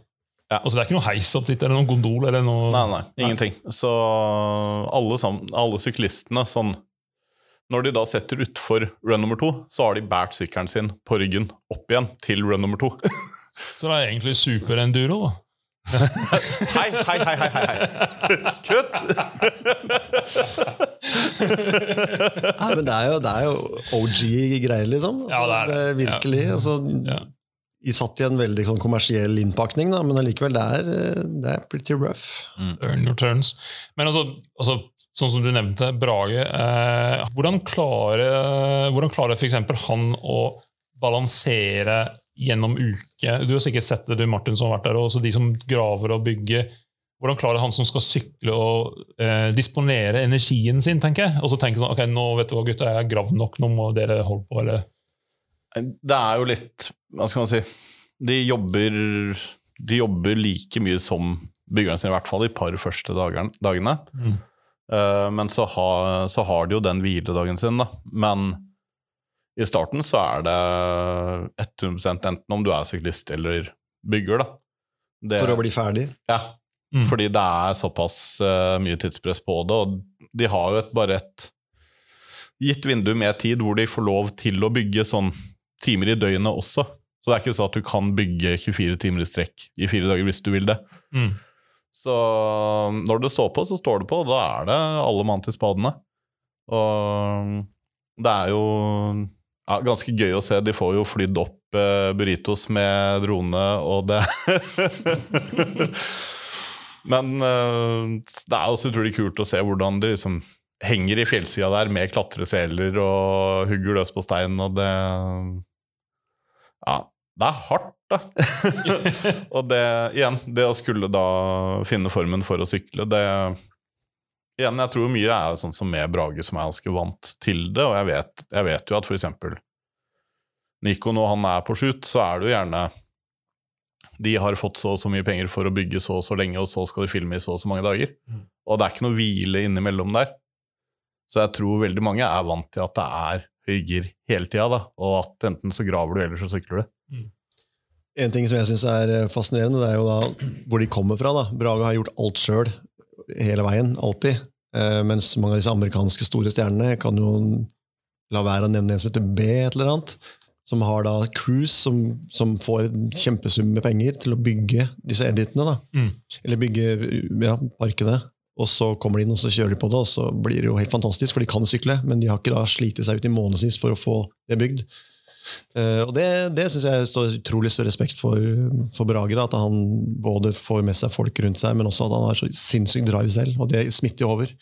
ja. altså, Det er ikke noe heis opp dit eller noen gondol? Eller noe, nei, nei, ingenting. Nei. Så alle, sammen, alle syklistene sånn Når de da setter utfor run nummer to, så har de båret sykkelen sin på ryggen opp igjen til run nummer to. så det er egentlig superenduro, da? Hei, hei, hei, hei, hei. Kutt! Nei, men det er jo, det er jo OG-greier, liksom. Altså, ja, det er det. det virkelig. Ja. Altså, ja. I satt i en veldig sånn, kommersiell innpakning, da, men allikevel, det er, det er pretty rough. Mm. Earn your turns. Men altså, altså, sånn som du nevnte, Brage. Eh, hvordan klarer, hvordan klarer f.eks. han å balansere gjennom uke. Du har sikkert sett det, du Martin, som har vært der, og også de som graver og bygger. Hvordan klarer han som skal sykle, å eh, disponere energien sin? tenker jeg? Og så tenker sånn, ok, nå vet du hva gutta, jeg har gravd nok, nå må dere holde på. eller... Det er jo litt Hva skal man si De jobber, de jobber like mye som byggerne sine, i hvert fall de par første dagene. Mm. Uh, men så, ha, så, har de jo den hviledagen sin, da. Men i starten så er det 100% enten om du er syklist eller bygger. da. Det, For å bli ferdig? Ja. Mm. Fordi det er såpass uh, mye tidspress på det. Og de har jo et, bare et gitt vindu med tid hvor de får lov til å bygge sånn timer i døgnet også. Så det er ikke sånn at du kan bygge 24 timer i strekk i fire dager hvis du vil det. Mm. Så når det står på, så står det på, og da er det alle mann til spadene. Og det er jo ja, ganske gøy å se. De får jo flydd opp eh, burritos med drone, og det Men eh, det er også utrolig kult å se hvordan de liksom henger i fjellsida der med klatreseler og hugger løs på stein, og det Ja, det er hardt, da. og det, igjen, det å skulle da finne formen for å sykle, det Igjen, jeg tror mye er sånn som med Brage, som er ganske vant til det. Og jeg vet, jeg vet jo at f.eks. Nico, når han er på shoot, så er det jo gjerne De har fått så og så mye penger for å bygge så og så lenge, og så skal de filme i så og så mange dager. Mm. Og det er ikke noe hvile innimellom der. Så jeg tror veldig mange er vant til at det er høygir hele tida, og at enten så graver du, eller så sykler du. Mm. En ting som jeg syns er fascinerende, det er jo da hvor de kommer fra. da. Brage har gjort alt sjøl hele veien, alltid. Eh, mens mange av disse amerikanske store stjernene kan jo la være å nevne en som heter B, et eller annet. Som har da Cruise, som, som får en kjempesum med penger til å bygge disse editene. da. Mm. Eller bygge ja, parkene. Og så kommer de inn og så kjører de på det, og så blir det jo helt fantastisk, for de kan sykle, men de har ikke da slitt seg ut i månedsvis for å få det bygd. Uh, og Det, det syns jeg står utrolig stor respekt for, for Brage. at han både får med seg folk rundt seg, men også at han har så sinnssyk drive selv. Og det smitter over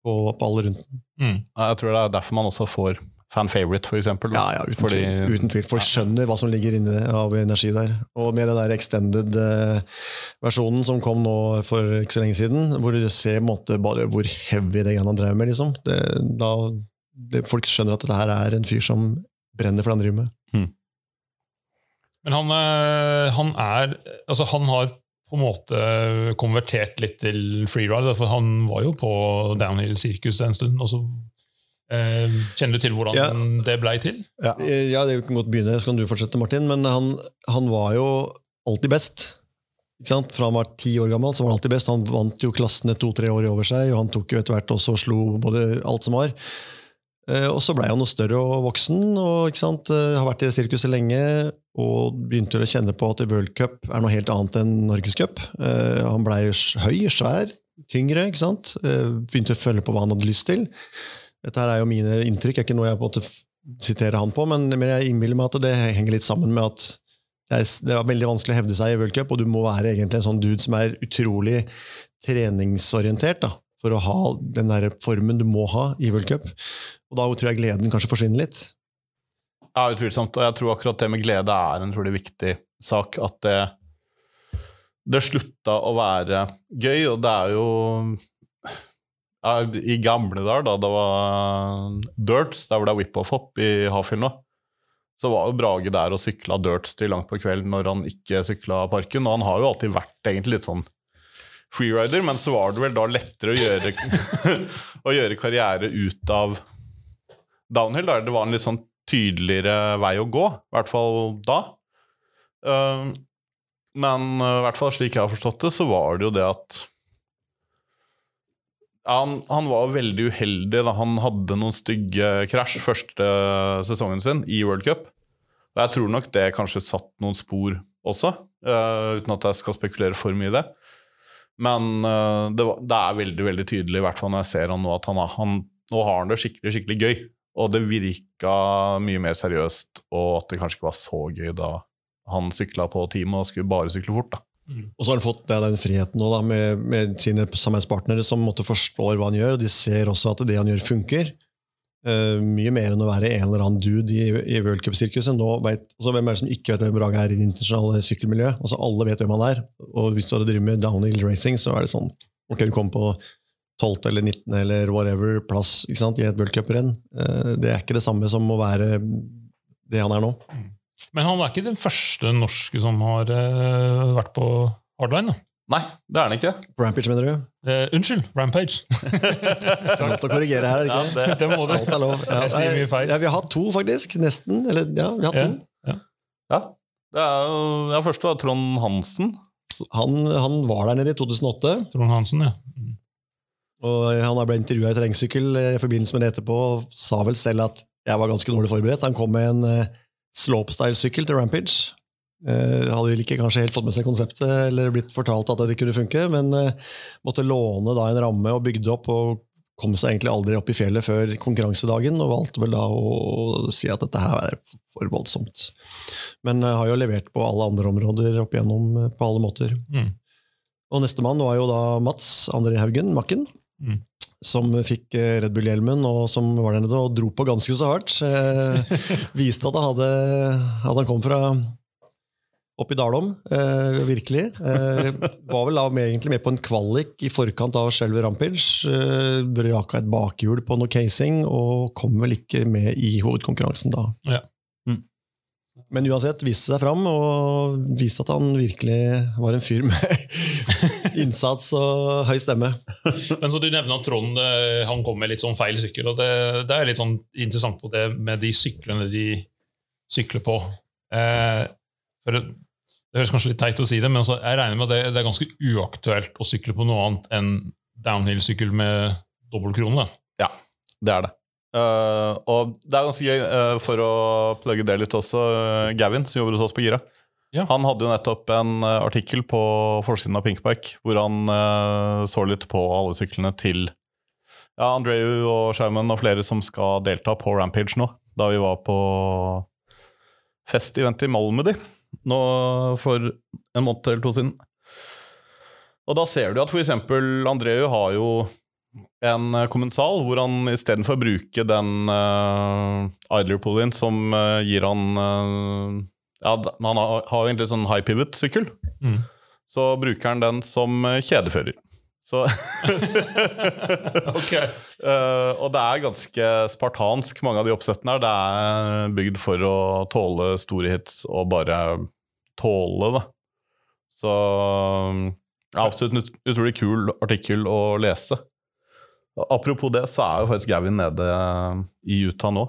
på, på alle rundt mm. Jeg tror det er derfor man også får fan favorite, f.eks. Ja, ja, uten, Fordi, tvil, uten tvil. Folk skjønner hva som ligger inne av energi der. Og med den der extended-versjonen eh, som kom nå for ikke så lenge siden, hvor du ser måte, bare hvor heavy det han drev med, liksom. Det, da, det, folk skjønner at dette her er en fyr som brenner for det han driver med. Mm. Men han, eh, han, er Altså, han har på en måte konvertert litt til freeride. For han var jo på downhill-sirkuset en stund. og så eh, Kjenner du til hvordan ja. det blei til? Ja. ja, det kan godt begynne. Så kan du fortsette, Martin. Men han, han var jo alltid best. Fra han var ti år gammel, så var han alltid best. Han vant jo klassene to-tre år over seg, og han tok jo etter hvert også og slo både alt som var. Eh, og så blei han noe større og voksen, og ikke sant, eh, har vært i sirkuset lenge. Og begynte å kjenne på at World Cup er noe helt annet enn Norgescup. Uh, han blei høy, svær, tyngre. ikke sant? Begynte å følge på hva han hadde lyst til. Dette her er jo mine inntrykk, er ikke noe jeg på en måte siterer han på, men, jeg innbiller meg at det henger litt sammen med at det var det veldig vanskelig å hevde seg i World Cup, og du må være egentlig en sånn dude som er utrolig treningsorientert da, for å ha den der formen du må ha i World Cup. Og da tror jeg gleden kanskje forsvinner litt. Ja, utvilsomt. Og jeg tror akkurat det med glede er en utrolig viktig sak. At det, det slutta å være gøy, og det er jo ja, I gamle dager, da det var dirts, der hvor det er whip-off-hopp i Hafjell nå, så var jo Brage der og sykla dirts til langt på kvelden når han ikke sykla parken. Og han har jo alltid vært egentlig litt sånn freerider, men så var det vel da lettere å gjøre, å gjøre karriere ut av downhill, der det var en litt sånn tydeligere vei å gå. I hvert fall da. Uh, men uh, i hvert fall slik jeg har forstått det, så var det jo det at han, han, var veldig uheldig da han hadde noen stygge krasj første sesongen sin i World Cup. Og jeg tror nok det kanskje satt noen spor også, uh, uten at jeg skal spekulere for mye i det. Men uh, det, var, det, er veldig veldig tydelig, i hvert fall når jeg ser han nå, at han, han, nå har han det skikkelig skikkelig gøy. Og det virka mye mer seriøst, og at det kanskje ikke var så gøy da han sykla på teamet og skulle bare sykle fort. da. Mm. Og så har han fått den friheten nå da, med, med sine samarbeidspartnere som måtte forstår hva han gjør, og de ser også at det han gjør, funker. Uh, mye mer enn å være en eller annen dude i, i World Cup-sirkuset. Altså, hvem er det som ikke vet hvem Brage er i det internasjonale sykkelmiljøet? Altså, alle vet hvem han er. Og hvis du driver med downhill racing, så er det sånn Ok, du kom på 12. eller 19. eller whatever plass sant, i et worldcuprenn. Cup-renn. Uh, det er ikke det samme som å være det han er nå. Mm. Men han er ikke den første norske som har uh, vært på hardline? da? Nei, det er han ikke. Rampage, mener du? Eh, unnskyld, Rampage. Det Lov til å korrigere her, ikke? Ja, det, det må du. Alt er lov. Ja, jeg sier mye feil. Ja, vi har hatt to, faktisk. Nesten. Eller, ja, vi har hatt to. Ja, ja. Det er jo ja, Først var Trond Hansen. Han, han, var der nede i 2008. Trond Hansen, ja. Mm. Og Han ble intervjua i terrengsykkel i forbindelse med det etterpå og sa vel selv at jeg var ganske dårlig forberedt. Han kom med en slopestyle-sykkel til Rampage. Uh, hadde vel ikke kanskje helt fått med seg konseptet eller blitt fortalt at det kunne funke, men uh, måtte låne da en ramme og bygde opp og kom seg egentlig aldri opp i fjellet før konkurransedagen, og valgte vel da å si at dette her er for voldsomt. Men uh, har jo levert på alle andre områder opp igjennom på alle måter. Mm. Og nestemann var jo da Mats André Haugen, Makken. Mm som fikk eh, Red Bull-hjelmen, og som var der nede og dro på ganske så hardt. Eh, viste at han, hadde, at han kom fra opp i Dalom, eh, virkelig. Eh, var vel da med, egentlig med på en kvalik i forkant av selve Rampage. Eh, et bakhjul på noe casing, og kom vel ikke med i hovedkonkurransen da. Ja. Men uansett viste seg fram og viste at han virkelig var en fyr med innsats og høy stemme. Men så Du nevner at Trond eh, han kom med litt sånn feil sykkel. og Det, det er litt sånn interessant på det med de syklene de sykler på. Eh, for det, det høres kanskje litt teit å si det, men altså, jeg regner med at det, det, er ganske uaktuelt å sykle på noe annet enn downhill-sykkel med dobbeltkrone. Ja, det er det. Uh, og det er ganske gøy, uh, for å plugge det litt også, uh, Gavin, som jobber hos oss på Gira. Ja. Han hadde jo nettopp en artikkel på forsiden av Pinkbike hvor han så litt på alle syklene til ja, Andreu og Sherman og flere som skal delta på Rampage nå. Da vi var på fest-event i Malmedy nå for en måned eller to siden. Og da ser du at f.eks. Andreu har jo en kommensal hvor han istedenfor å bruke den uh, idler-pullien som uh, gir han uh, Ja, han har, har egentlig sånn high pivot-sykkel. Mm. Så bruker han den som kjedefører. Så okay. uh, Og det er ganske spartansk, mange av de oppsettene her. Det er bygd for å tåle store hits og bare tåle det. Så ja, absolutt en utrolig kul artikkel å lese. Apropos det, så er jo faktisk Gavin nede i Utah nå.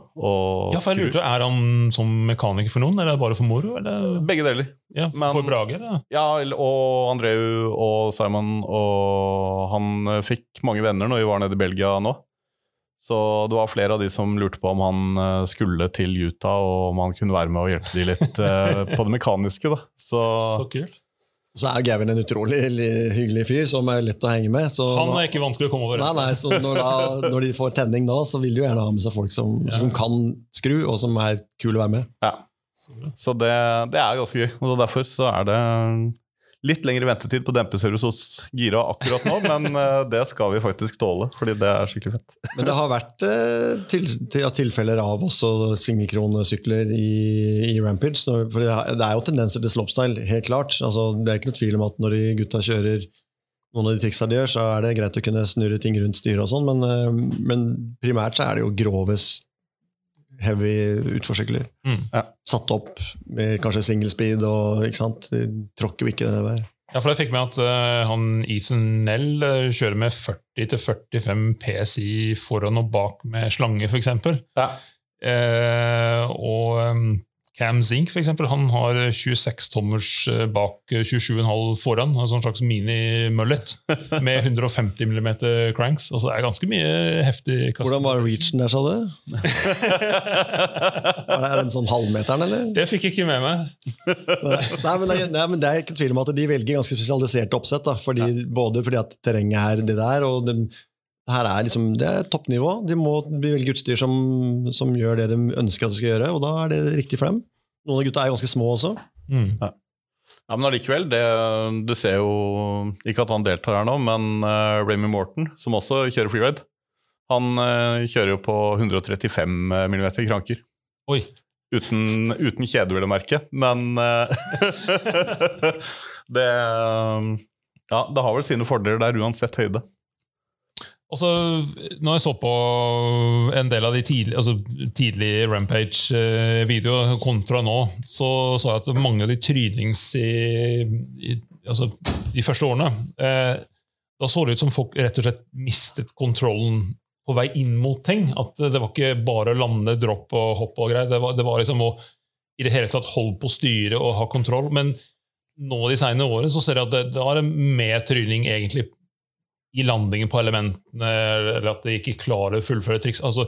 ja, for jeg lurte, Er han som mekaniker for noen, eller er bare for moro? Eller? Begge deler. Ja, Men, for Brage? Eller? Ja, og Andreu og Simon. Og han fikk mange venner når vi var nede i Belgia nå. Så det var flere av de som lurte på om han eh, skulle til Utah, og om han kunne være med og hjelpe de litt eh, på det mekaniske. da. Så, så kult. Så er Gavin en utrolig hyggelig fyr som er lett å henge med. Så, han er ikke vanskelig å komme over. Nei, nei, så når, da, når, de får tenning da, så vil de jo gjerne ha med seg folk som, ja. som, kan skru, og som er kule å være med. Ja. Så det, det er ganske gøy. Og derfor så er det litt lengre ventetid på dempeservice hos Gira akkurat nå, men eh, det skal vi faktisk tåle, fordi det er skikkelig fett. Men det har vært eh, til, til, tilfeller av også singelkronesykler i, i Rampage. For det er, jo tendenser til slopestyle, helt klart. Altså, det er ikke noe tvil om at når de gutta kjører noen av de triksa de gjør, så er det greit å kunne snurre ting rundt styret og sånn, men, eh, men primært så er det jo grove, s- heavy utforsykler. Mm. Satt opp med kanskje single speed og ikke sant? De tråkker jo ikke det der. Ja, for jeg fikk med at uh, han Ethan Nell uh, kjører med 40-45 PSI foran og bak med slange, f.eks. Ja. Uh, og um, Cam Zink for eksempel, han har 26 tommers eh, bak eh, 27,5 foran. En sånn slags mini-mullet med 150 mm cranks. Altså, det er ganske mye heftig kast. Hvordan var reachen der, sa du? Er det, en sånn halvmeteren, eller? Det fikk jeg ikke med meg. Nei, men det, nei, men det er ikke tvil om at de velger ganske spesialiserte oppsett. Da, fordi, Både fordi at terrenget er det der, og det, det her er liksom, det er toppnivå. De må velge utstyr som, som gjør det de ønsker at de skal gjøre, og da er det riktig for dem. Noen av gutta er ganske små også. Mm. Ja, men allikevel, du ser jo Ikke at han deltar her nå, men uh, Remy Morton, som også kjører freeride, han uh, kjører jo på 135 mm kranker. Oi. Uten, uten kjede, vil jeg merke. Men uh, det Ja, det har vel sine fordeler der, uansett høyde. Og så, når jeg så på en del av de tidlige, altså tidlige Rampage-videoene kontra nå, så så jeg at mange av de trynings i, i, altså, de første årene eh, Da så det ut som folk rett og slett mistet kontrollen på vei inn mot ting. At det var ikke bare å lande, dropp og hopp og greier. Det var, det var liksom å i det hele tatt holde på styret og ha kontroll. Men nå de senere årene så ser jeg at det, det er mer tryning egentlig i landingen på elementene, eller at de ikke klarer å fullføre triks. Altså,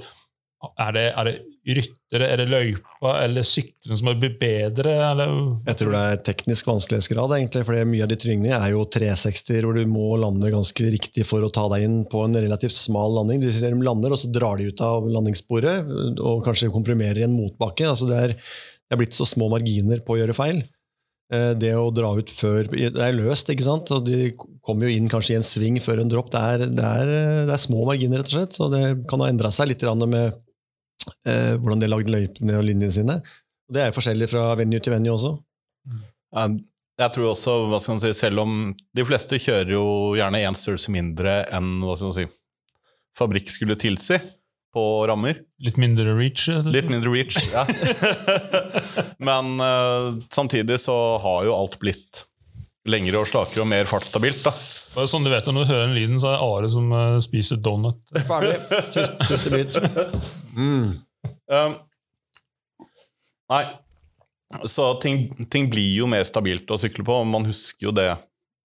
er det, er det ryttere, er det løypa eller syklene som har blitt bedre? Eller? Jeg tror det er teknisk vanskelighetsgrad, egentlig, for mye av de trygningene er jo 360-er, hvor du må lande ganske riktig for å ta deg inn på en relativt smal landing. Dem lander, og så drar de ut av landingssporet, og kanskje komprimerer i en motbakke. Altså det, er, det er blitt så små marginer på å gjøre feil. Eh, Det å dra ut før Det er løst, ikke sant? Og de kommer jo inn kanskje i en sving før en dropp. Det er, det er, det er små marginer, rett og slett. Så det kan ha endra seg litt med eh, hvordan de har lagd løypene og linjene sine. Det er jo forskjellig fra venue til venue også. Jeg tror også, hva skal man si, selv om de fleste kjører jo gjerne én størrelse mindre enn hva skal man si, fabrikk skulle tilsi på rammer. Litt mindre reach? eller? Litt mindre reach, ja. Men uh, samtidig så har jo alt blitt lengre og slakere og mer fartsstabilt, da. Bare Sånn du vet Når du hører den lyden, så er det Are som uh, spiser donut. Ferdig. Siste, siste bit. Mm. Um, nei, så ting, ting blir jo mer stabilt å sykle på. og Man husker jo det,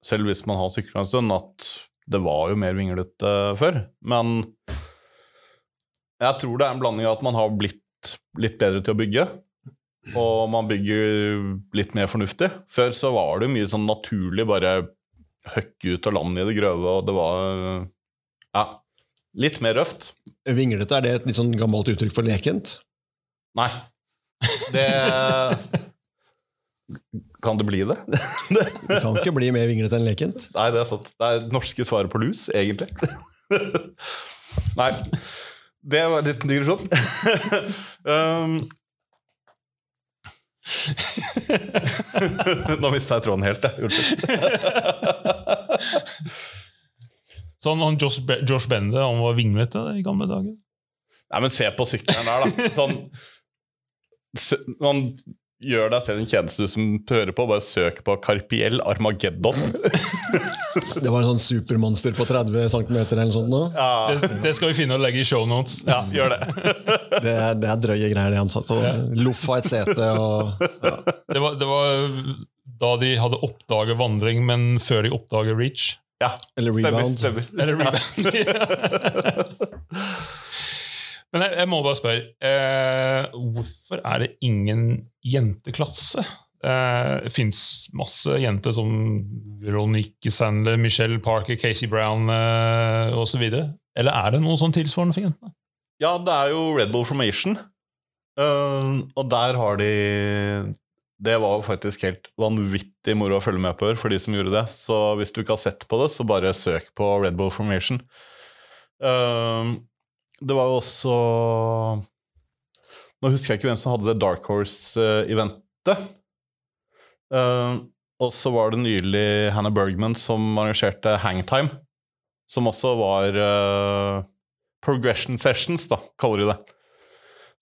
selv hvis man har sykla en stund, at det var jo mer vinglete før. Men jeg tror det er en blanding av at man har blitt litt bedre til å bygge. Og man bygger litt mer fornuftig. Før så var det mye sånn naturlig bare høkke ut og lande i det grøve, og det var ja, litt mer røft. Vinglete, er det et litt sånn gammelt uttrykk for lekent? Nei. Det Kan det bli det? Det kan ikke bli mer vinglete enn lekent. Nei, det er sant. Det er norske svaret på lus, egentlig. Nei. Det var en liten digresjon. um. Nå mista jeg tråden helt, jeg. Unnskyld. Sånn han Josh, Be Josh Bende han var vinglete i gamle dager. Nei, men se på sykkelen der, da. Sånn Man gjør deg selv en tjeneste, du som hører på. Bare søk på Carpiel Armageddon. Det var en sånn supermonster på 30 cm eller noe sånt nå. Ja, Det, det skal vi finne og legge i shownotes. ja gjør det. Det er, det er drøye greier, det han sa og loffa et sete og ja. Det var, det var da de hadde oppdaget vandring, men før de oppdaget reach. Ja, Eller stemmer. rebound. stemmer. Eller rebound. Men jeg, jeg må bare spørre eh, Hvorfor er det ingen jenteklasse? Eh, det fins masse jenter som Veronique Sandler, Michelle Parker, Casey Brown eh, osv. Eller er det noe sånn tilsvarende for jentene? Ja, det er jo Red Bull Formation. Uh, og der har de Det var jo faktisk helt vanvittig moro å følge med på for de som gjorde det. Så hvis du ikke har sett på det, så bare søk på Red Bull Formation. Eh, det var jo også Nå husker jeg ikke hvem som hadde det Dark Horse-eventet. Uh, og så var det nylig Hannah Bergman som arrangerte Hangtime. Som også var uh, progression sessions, da, kaller de det.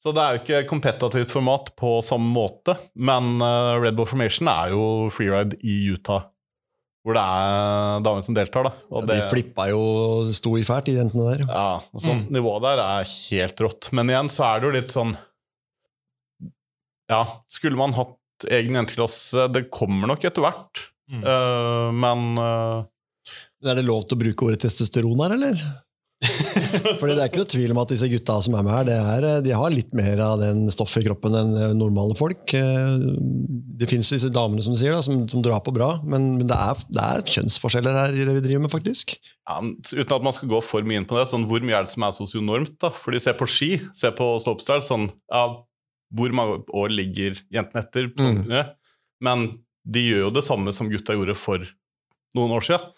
Så det er jo ikke kompetativt format på samme måte, men uh, Red Bull Formation er jo freeride i Utah. Hvor det er damer som deltar, da. Og ja, de flippa jo sto i fælt, de jentene der. Ja, og sånn, mm. Nivået der er helt rått. Men igjen så er det jo litt sånn ja, skulle man hatt egen jenteklasse Det kommer nok etter hvert, mm. uh, men uh, Er det lov til å bruke ordet testosteron her, eller? Fordi Det er ikke noe tvil om at disse gutta som er med her, er, eh, de har litt mer av den stoffet i kroppen enn normale folk. Det fins disse damene som sier da, som, som drar på bra, men, men det, er, det, er, kjønnsforskjeller her i det vi driver med, faktisk. Ja, uten at man skal gå for mye inn på det, sånn, hvor mye er det som er sosionormt? da? Fordi Se på ski, se på slopestyle. sånn, ja, hvor mange år ligger jentene etter. Sånn, mm. Men de gjør jo det samme som gutta gjorde for noen år siden.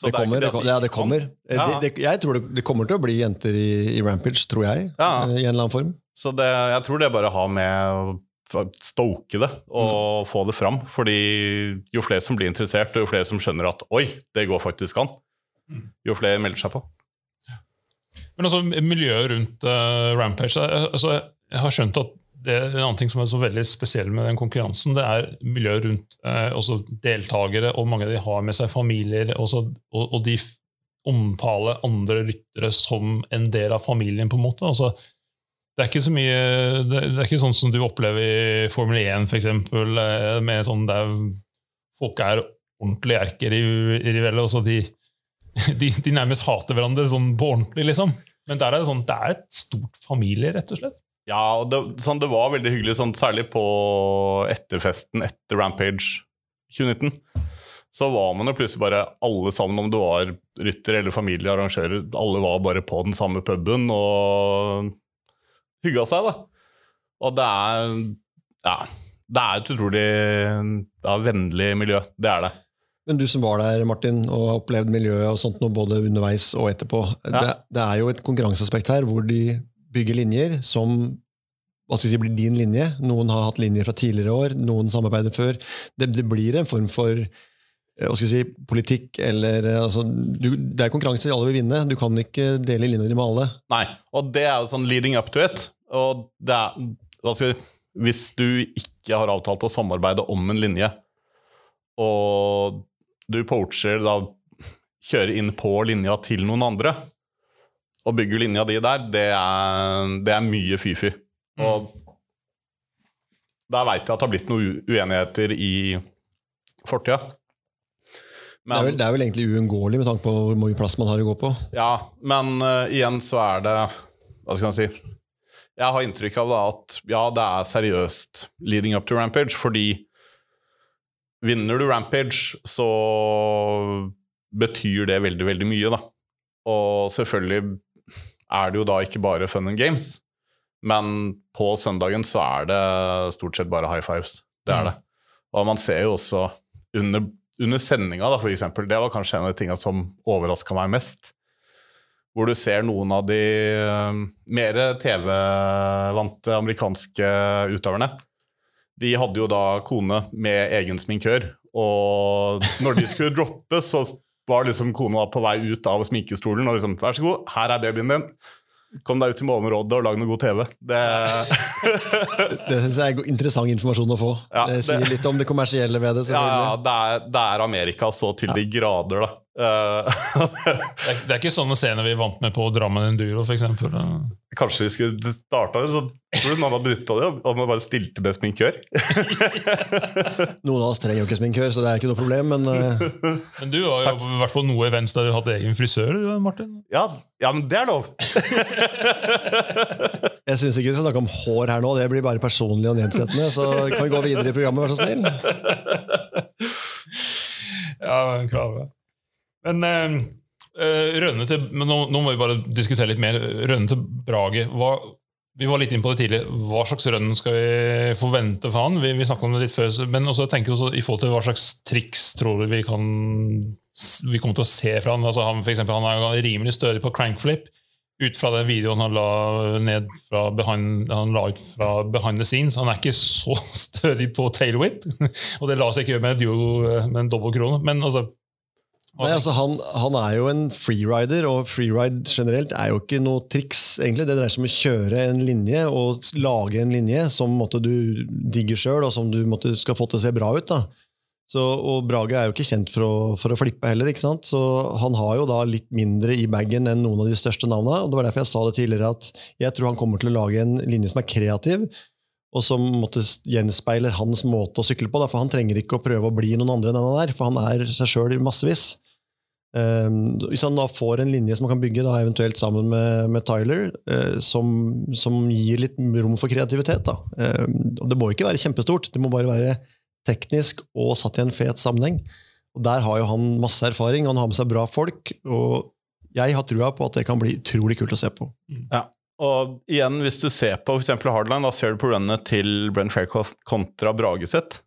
Så det, kommer, det, det, ja, det kommer. Ja. jeg tror det, kommer til å bli jenter i, i Rampage, tror jeg. Ja. I en eller annen form. Så jeg tror det bare har med å stoke det og mm. få det fram. Fordi jo flere som blir interessert, og jo flere som skjønner at oi, det går faktisk an, mm. jo flere melder seg på. Men altså, miljøet rundt uh, Rampage altså, Jeg har skjønt at det er En annen ting som er så veldig spesiell med den konkurransen, det er miljøet rundt eh, også deltakere, og mange av de har med seg familier. Også, og, og, de omtaler andre ryttere som en del av familien. på en måte. Altså, det er ikke så mye, det, det, er ikke sånn som du opplever i Formel 1, f.eks., eh, med sånn der folk er ordentlige erker erkerivelle. Altså de, de, de nærmest hater hverandre sånn på ordentlig, liksom. Men der er det sånn, det er et stort familie, rett og slett. Ja, det, sånn, det var veldig hyggelig, sånn, særlig på etterfesten etter Rampage 2019. Så var man jo plutselig bare alle sammen, om det var rytter eller familie, arrangører, alle var bare på den samme puben og hygga seg, da. Og det er Ja. Det er et utrolig ja, vennlig miljø. Det er det. Men du som var der, Martin, og har opplevd miljøet og sånt både underveis og etterpå. Ja. Det, det, er jo et konkurranseaspekt her hvor de bygge linjer som hva skal si, blir din linje. Noen har hatt linjer fra tidligere år, noen samarbeider før. Det, det blir en form for eh, hva skal si, politikk eller eh, altså, du, Det er konkurranse, alle vil vinne. Du kan ikke dele linjene med alle. Nei, og det er jo sånn leading up to it. Og det er, hva skal jeg, hvis du ikke har avtalt å samarbeide om en linje, og du poacher da kjører inn på linja til noen andre, og bygger linja di der, det er, det er mye fy-fy. Mm. Der veit jeg at det har blitt noen uenigheter i fortida. Det, er vel, det er vel egentlig uunngåelig med tanke på hvor mye plass man har å gå på. Ja, men uh, igjen så er det Hva skal man si Jeg har inntrykk av da at ja, det er seriøst leading up to Rampage, fordi vinner du Rampage, så betyr det veldig, veldig mye, da. Og selvfølgelig er det jo da ikke bare fun and games. Men på søndagen så er det stort sett bare high fives. Det er mm. det. Og man ser jo også under, under sendinga, da, for eksempel, det var kanskje en av de tinga som overraska meg mest. Hvor du ser noen av de uh, mer TV-vante amerikanske utøverne. De hadde jo da kone med egen sminkør, og når de skulle droppe, så var liksom kona på vei ut av sminkestolen og liksom 'Vær så god, her er babyen din'. Kom deg ut til Målområdet og lag noe god TV. Det, det synes jeg er interessant informasjon å få. Ja, det sier litt om det kommersielle ved det. Ja det, er, det, er, Amerika så til de grader, da. Eh, det, er, det er ikke sånne scener vi er vant med på Drammen Enduro, f.eks. Kanskje vi skulle starta det? Så tror du noen hadde benytta det? Om man bare stilte med sminkør? noen av oss trenger jo ikke sminkør, så det er ikke noe problem, men uh... Men du har jo vært på noe events der du hadde egen frisør, Martin? Ja, ja men det er lov! Jeg syns ikke vi skal snakke om hår her nå, det blir bare personlig og nedsettende. Så kan vi gå videre i programmet, vær så snill? ja, klar det. Men uh, Rønne til men nå, nå, må vi bare diskutere litt mer. Rønne til Brage. Hva, Vi var litt inn på det tidlig. Hva slags rønn skal vi forvente for han? Vi, vi snakket om det litt før, men også tenker også i forhold til hva slags triks tror du vi kan vi kommer til å se fra han. Altså han, for eksempel, han er rimelig stødig på crankflip. Ut fra den videoen han la, ned fra behind, han la ut fra behind the scenes. Han er ikke så stødig på tailwhip, og det la seg ikke gjøre med, med en. Men altså, Nei, altså han, han, er jo en freerider, og freeride generelt er jo ikke noe triks. egentlig. Det dreier seg om å kjøre en linje og lage en linje som måtte, du digger sjøl, og som du måtte, skal få til å se bra ut. da. Så, og Brage er jo ikke kjent for å, for å, flippe heller, ikke sant? så han har jo da litt mindre i bagen enn noen av de største navnene. og Det var derfor jeg sa det tidligere, at jeg tror han kommer til å lage en linje som er kreativ, og som måtte gjenspeiler hans måte å sykle på. Da, for Han trenger ikke å prøve å bli noen andre enn han er, for han er seg sjøl massevis. Um, hvis han da får en linje som han kan bygge, da, eventuelt sammen med, med Tyler, uh, som, som, gir litt rom for kreativitet da. Um, og Det må ikke være kjempestort, det må bare være teknisk og satt i en fet sammenheng. Og Der har jo han masse erfaring, han har med seg bra folk. og jeg har trua på at det kan bli utrolig kult å se på. Ja, og igjen, hvis du ser på f.eks. Hardline, da ser du på runnet til Brent Fairclough kontra Brage sitt.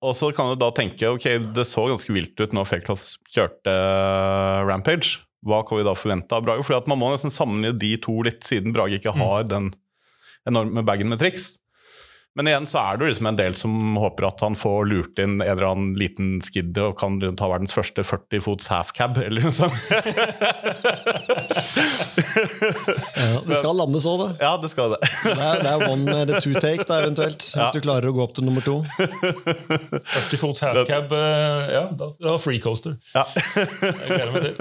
Og så kan du da tenke ok, det så ganske vilt ut når Fairclough kjørte uh, Rampage. Hva kan vi da forvente av Brage? Fordi at Man må nesten sammenligne de to litt, siden Brage ikke mm. har den enorme bagen med triks. Men igjen så er det jo liksom en del som håper at han får lurt inn en eller annen liten skid og kan ta verdens første 40 fots halfcab, eller noe sånt. ja, det skal landes òg, det. Ja, det skal det. det, er, det er one eller two take, da, eventuelt, hvis ja. du klarer å gå opp til nummer to. 40 fots halfcab, eh, ja, da er det free coaster. Ja. Jeg gleder meg til.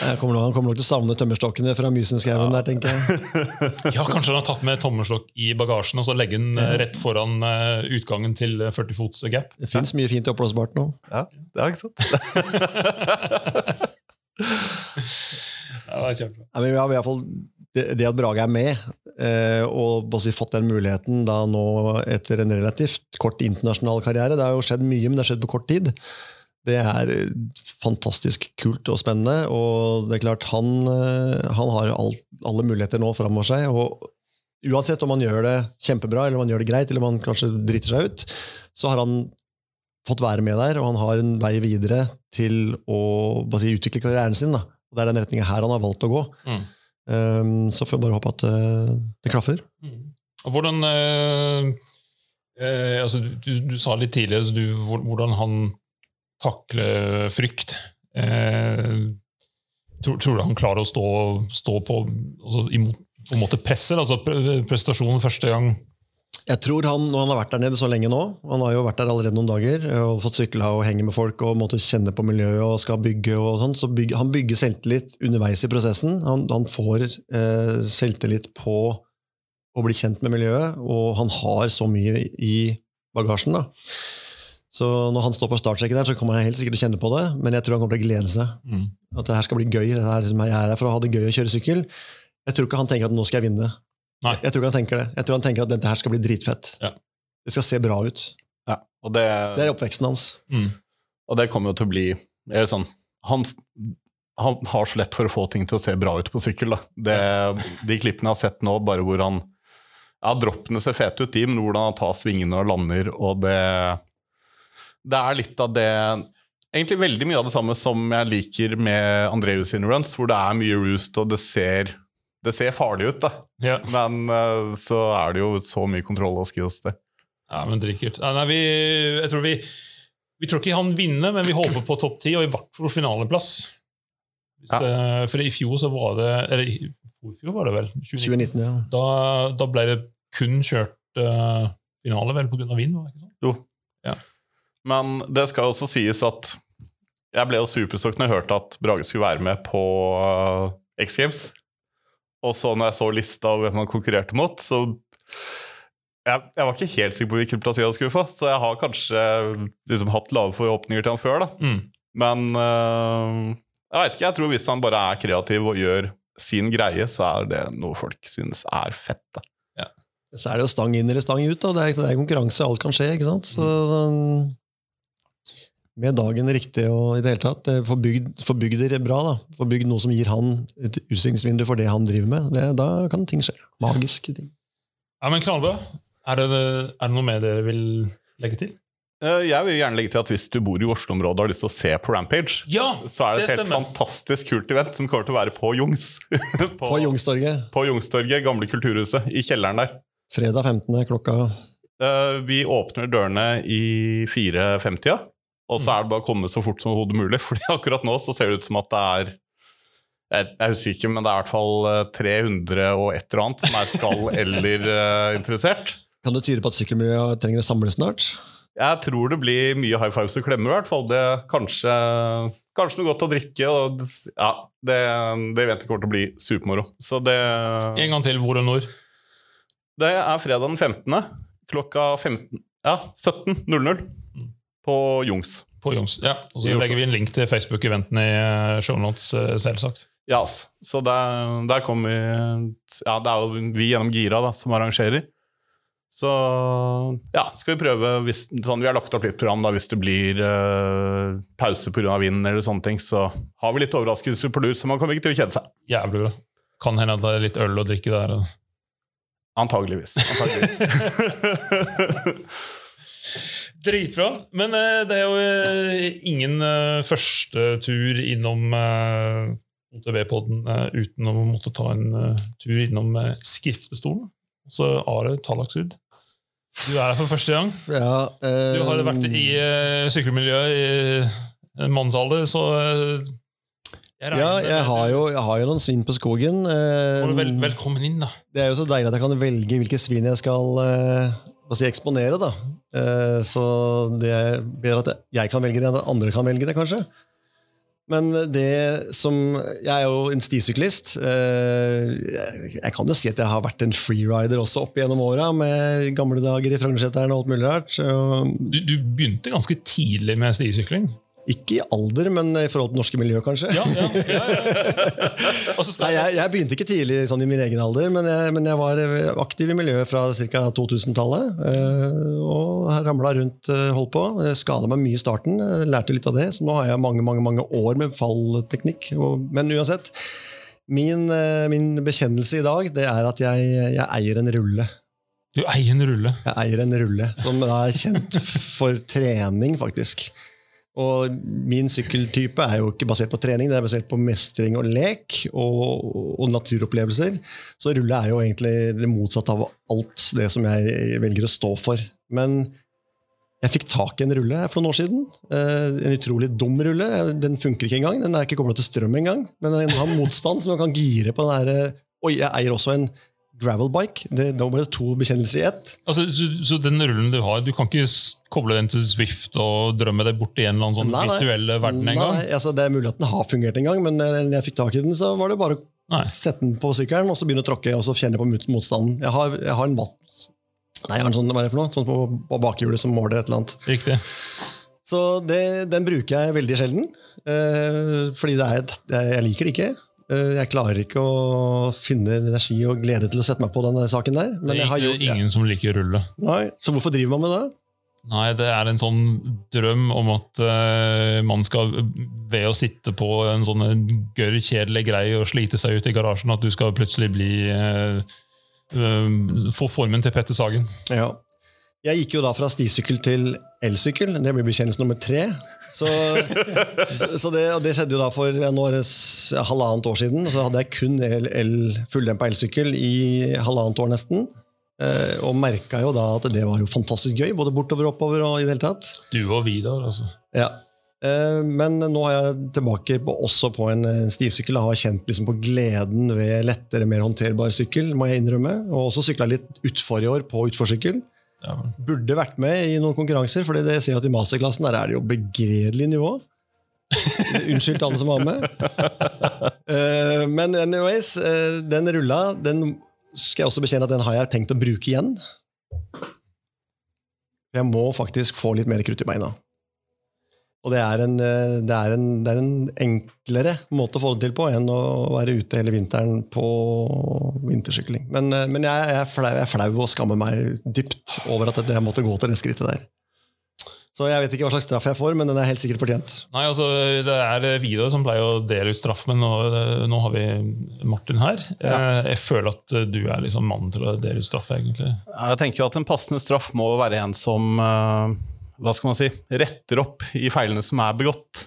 Jeg kommer nok, han kommer nok til å savne tømmerstokkene fra Mysenskauen ja. der, tenker jeg. Ja, kanskje han har tatt med tommelstokk i bagasjen og så legge den rett rett foran uh, utgangen til 40 fots gap. Det fins mye fint oppblåsbart nå. Ja, det er ikke sant. ja, det er kjempebra. Ja, vi har i hvert fall det, det at Brage er med, eh, og bare fått den muligheten da nå etter en relativt kort internasjonal karriere Det har jo skjedd mye, men det har skjedd på kort tid. Det er fantastisk kult og spennende. Og det er klart, han, eh, han har alt, alle muligheter nå framover seg. og Uansett om han gjør det kjempebra eller om han gjør det greit, eller om han kanskje driter seg ut, så har han fått være med der, og han har en vei videre til å si, utvikle karrieren sin. Da. Og Det er den retninga her han har valgt å gå. Mm. Um, så får jeg bare håpe at uh, det klaffer. Mm. Og hvordan uh, uh, altså, du, du, sa litt tidligere du, hvordan han takler frykt. Tror, tror, du han klarer å stå, stå på, altså, imot på en måte presser? Altså prestasjonen første gang? Jeg tror han, når han har vært der nede så lenge nå, han har jo vært der allerede noen dager og fått sykla og henge med folk og måtte kjenne på miljøet og skal bygge og sånn, så bygge, han bygger selvtillit underveis i prosessen. Han, han får eh, selvtillit på å bli kjent med miljøet, og han har så mye i bagasjen. da. Så når han står på startstreken der, så kommer han helt sikkert til å kjenne på det, men jeg tror han kommer til å glede seg. Mm. At det her skal bli gøy. Det her, jeg er her for å ha det gøy å kjøre sykkel. Jeg tror ikke han tenker at nå skal jeg vinne. Nei. Jeg tror ikke han tenker det. Jeg tror han tenker at dette her skal bli dritfett. Ja. Det skal se bra ut. Ja, det, det, er oppveksten hans. Mm. Og det kommer jo til å bli sånn, han, han, har så lett for å få ting til å se bra ut på sykkel. Det, de klippene jeg har sett nå, bare hvor han ja, Droppene ser fete ut, de, men hvordan han tar svingene og lander, og det Det er litt av det Egentlig veldig mye av det samme som jeg liker med Andreus in runs, hvor det er mye roost, og det ser det ser farlig ut, da. Ja. Men uh, så er det jo så mye kontroll og skills, det. Ja, men dritkult. Ja, vi, jeg tror vi, vi tror ikke han vinner, men vi håper på topp ti, og i hvert fall finaleplass. Ja. Det, for i fjor så var det Eller i fjor var det vel? 2019. 2019 ja. da, da, ble det kun kjørt uh, finale, vel, pga. vind? Var det ikke sånn? Jo. Ja. Men det skal også sies at jeg ble jo superstokk når jeg hørte at Brage skulle være med på uh, X Games. Og så når jeg så lista over hvem han konkurrerte mot, så jeg, jeg, var ikke helt sikker på hvilken plass jeg skulle få, så jeg har kanskje liksom, hatt lave forhåpninger til han før. da. Mm. Men uh, jeg vet ikke, jeg tror hvis han bare er kreativ og gjør sin greie, så er det noe folk synes er fett. da. Ja. Så er det jo stang inn eller stang ut. da. Det er, det er konkurranse, alt kan skje. ikke sant? Så, mm. Med dagen riktig og i det hele tatt. eh, Få bygd, det bra. da. Få bygd noe som gir han et utstillingsvindu for det han driver med. Det, da kan ting skje. Magiske ting. Ja, men Knallbø, er det, er det noe mer dere vil legge til? Eh, Jeg vil gjerne legge til at hvis du bor i Oslo-området og har lyst til å se på Rampage, Ja! så er det et helt stemmer. fantastisk kult event som kommer til å være på Jungs. på, På Jungstorget. på Jungstorget, gamle kulturhuset, i kjelleren der. fredag 15. klokka Uh, Vi åpner dørene i 4.50, og så er det bare å komme så fort som hodet mulig. Fordi akkurat nå så ser det ut som at det er jeg, jeg husker ikke, men det er i hvert fall eh, 300 og et eller annet som er skall eller eh, interessert. Kan det tyde på at sykkelmiljøet trenger å samles snart? Jeg tror det blir mye high fives og klemmer, i hvert fall. Det kanskje, kanskje noe godt å drikke. Og det- ja, det, det jeg kommer til å bli supermoro. Så det, En gang til, hvor og når? det er fredag den 15. klokka 15, ja, 17.00 på Jungs. På Jungs. Ja, og så legger vi en link til Facebook-eventen i eh, shownotes, eh, selvsagt. Ja, ass. Så der, der kommer vi Ja, det er jo vi gjennom Gira da, som arrangerer. Så ja, skal vi prøve hvis, sånn, Vi har lagt opp litt program da, hvis det blir eh, pause pga. vind eller sånne ting. Så har vi litt overraskelser på lur, så man kommer ikke til å kjede seg. Jævlig bra. Kan hende at det er litt øl å drikke der. Antageligvis. Antageligvis. Dritbra. Men eh, det er jo eh, ingen eh, første tur innom OTB-podden eh, uten å måtte ta en tur innom skriftestolen. Så Are Talaksud, du er her for første gang. Ja, eh, Du har vært i uh, sykkelmiljøet i en mannsalder, så jeg Ja, jeg har jo, jeg har jo noen svin på skogen. eh, vel, velkommen inn, da. Det er jo så deilig at jeg kan velge hvilke svin jeg skal eh, jeg eksponere. da. Eh, så det er bedre at jeg kan velge det enn at andre kan velge det, kanskje. Men det som Jeg er jo en stisyklist. Eh, jeg, kan jo si at jeg har vært en freerider også opp gjennom åra, med gamle dager i Frognerseteren og alt mulig rart. Du, du begynte ganske tidlig med stisykling. Ikke i alder, men i forhold til norske miljø, kanskje. Ja, ja, ja, Nei, jeg, jeg begynte ikke tidlig sånn i min egen alder, men jeg, men jeg var eh, aktiv i miljøet fra ca. 2000-tallet. eh, Og ramla rundt, eh, holdt på. Skada meg mye i starten, lærte litt av det. Så nå har jeg mange mange, mange år med fallteknikk. Men uansett, min, min bekjennelse i dag det er at jeg, jeg eier en rulle. Du eier en rulle. Jeg eier en rulle, som er kjent for trening, faktisk. Og min sykkeltype er jo ikke basert på trening, det er basert på mestring og lek og, og naturopplevelser. Så rulle er jo egentlig det motsatte av alt det som jeg velger å stå for. Men jeg fikk tak i en rulle for noen år siden. Eh, En utrolig dum rulle. Den funker ikke engang. Den er ikke kobla til strøm engang. Men den har motstand, så man kan gire på den der Oi, jeg eier også en gravelbike. Det, da ble det to bekjennelser i ett. Altså, så, så den rullen du har, du kan ikke koble den til Swift og drømme deg bort i en eller annen sånn Nei, virtuelle verden en Nei, altså Det er mulig at den har fungert en gang, men eh, når jeg fikk tak i den, så var det bare å sette den på sykkelen og så begynne å tråkke og så kjenne på motstanden. Jeg har, jeg har en vatt... Nei, jeg har en sånn, hva er det for noe? Sånn på, bakhjulet som måler et eller annet. Riktig. Så det, den bruker jeg veldig sjelden. eh, fordi det er, et- jeg liker det ikke. Eh, jeg klarer ikke å finne energi og glede til å sette meg på den saken der. Men Det jeg har er gjort, ingen som liker rulle. Nei, så hvorfor driver man med det? Nei, det er en sånn drøm om at uh, man skal, ved å sitte på en sånn gørr, kjedelig greie og slite seg ut i garasjen, at du skal plutselig bli uh, uh, Få formen til Petter Sagen. Ja. Jeg gikk jo da fra stisykkel til elsykkel. Det blir bekjennelse nummer tre. Så, så det, det skjedde jo da for nå er det halvannet år siden. Så hadde jeg kun el, el, fulldempa elsykkel i halvannet år nesten. Eh, og merka jo da at det var jo fantastisk gøy, både bortover og oppover. og i det hele tatt. Du og Vidar, altså. Ja. Eh, Men nå er jeg tilbake på, også på en stisykkel Jeg har kjent liksom på gleden ved lettere, mer håndterbar sykkel. må jeg innrømme. Og også sykla litt utfor i år på utforsykkel. Burde vært med i noen konkurranser, for det ser at i masterklassen der er det jo begredelig nivå. Unnskyld alle som var med. Eh, men anyways, eh, den rulla den skal jeg også bekjenne at den har jeg tenkt å bruke igjen. Jeg må faktisk få litt mer krutt i beina. Og det er, en, eh, det, er en, det er en enklere måte å få det til på enn å være ute hele vinteren på vintersykling. Men, eh, men jeg, jeg, er flau, jeg er flau og skammer meg dypt over at jeg måtte gå til det skrittet der. Så jeg vet ikke hva slags straff jeg får, men den er helt sikkert fortjent. Nei, altså, Det er Vidar som pleier å dele ut straff, men nå, nå har vi Martin her. Ja. Jeg føler at du er liksom mannen til å dele ut straff, egentlig. Jeg tenker jo at En passende straff må være en som eh, hva skal man si, retter opp i feilene som er begått.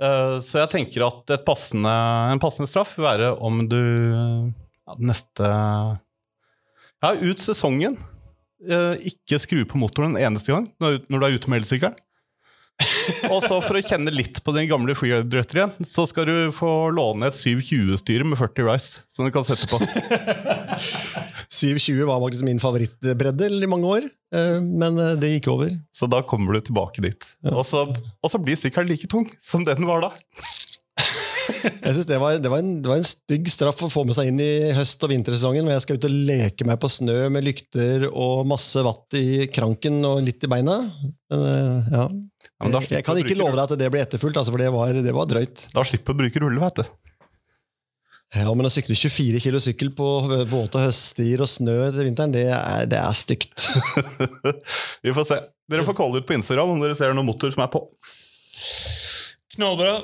Eh, Så jeg tenker at passende, en passende straff vil være om du ja, neste Ja, ut sesongen eh, ikke skru på motoren en eneste gang når du er ute med elsykkelen. Og så for å kjenne litt på din gamle freerider igjen, så skal du få låne et 720-styre med 40 Rice som du kan sette på. 720 var faktisk min favorittbredde i mange år, eh, men eh, det gikk over. Så da kommer du tilbake dit. Og så, og så blir sykkelen like tung som den var da. Jeg synes det var, det, var en, det var en stygg straff å få med seg inn i høst- og vintersesongen, hvor jeg skal ut og leke meg på snø med lykter og masse vatt i kranken og litt i beina. Men, eh, ja. Ja, men da jeg, kan ikke love deg at det blir etterfulgt, altså, for det var, det var drøyt. Da slipper du å bruke rulle, vet du. Ja, Men å sykle 24 kilo sykkel på våte høststier og snø til vinteren, det er, det er stygt. Vi får se. Dere får calle ut på Instagram om dere ser noen motor som er på. Knallbra.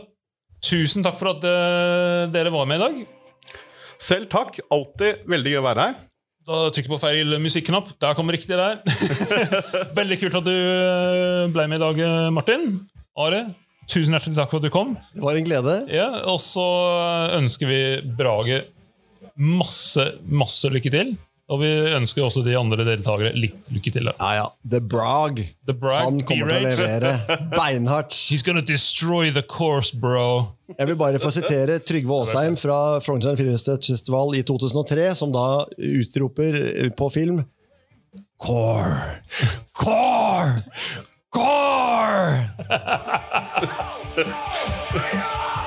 Tusen takk for at eh, dere var med i dag. Selv takk. Alltid veldig gøy å være her. Da trykker jeg på feil musikknapp. Der kom riktig der. Veldig kult at du eh, ble med i dag, eh, Martin. Are, tusen hjertelig takk for at du kom. Det var en glede. Ja, og så ønsker vi Brage masse, masse lykke til. Og vi ønsker også de andre deltakere litt lykke til. Ja, ja. The Brog. The Brog. Han kommer til å levere beinhardt. He's gonna destroy the course, bro. Jeg vil bare få sitere Trygve Aasheim fra Frogner Filmfestival i 2003, som da utroper på film Core! Core! Core!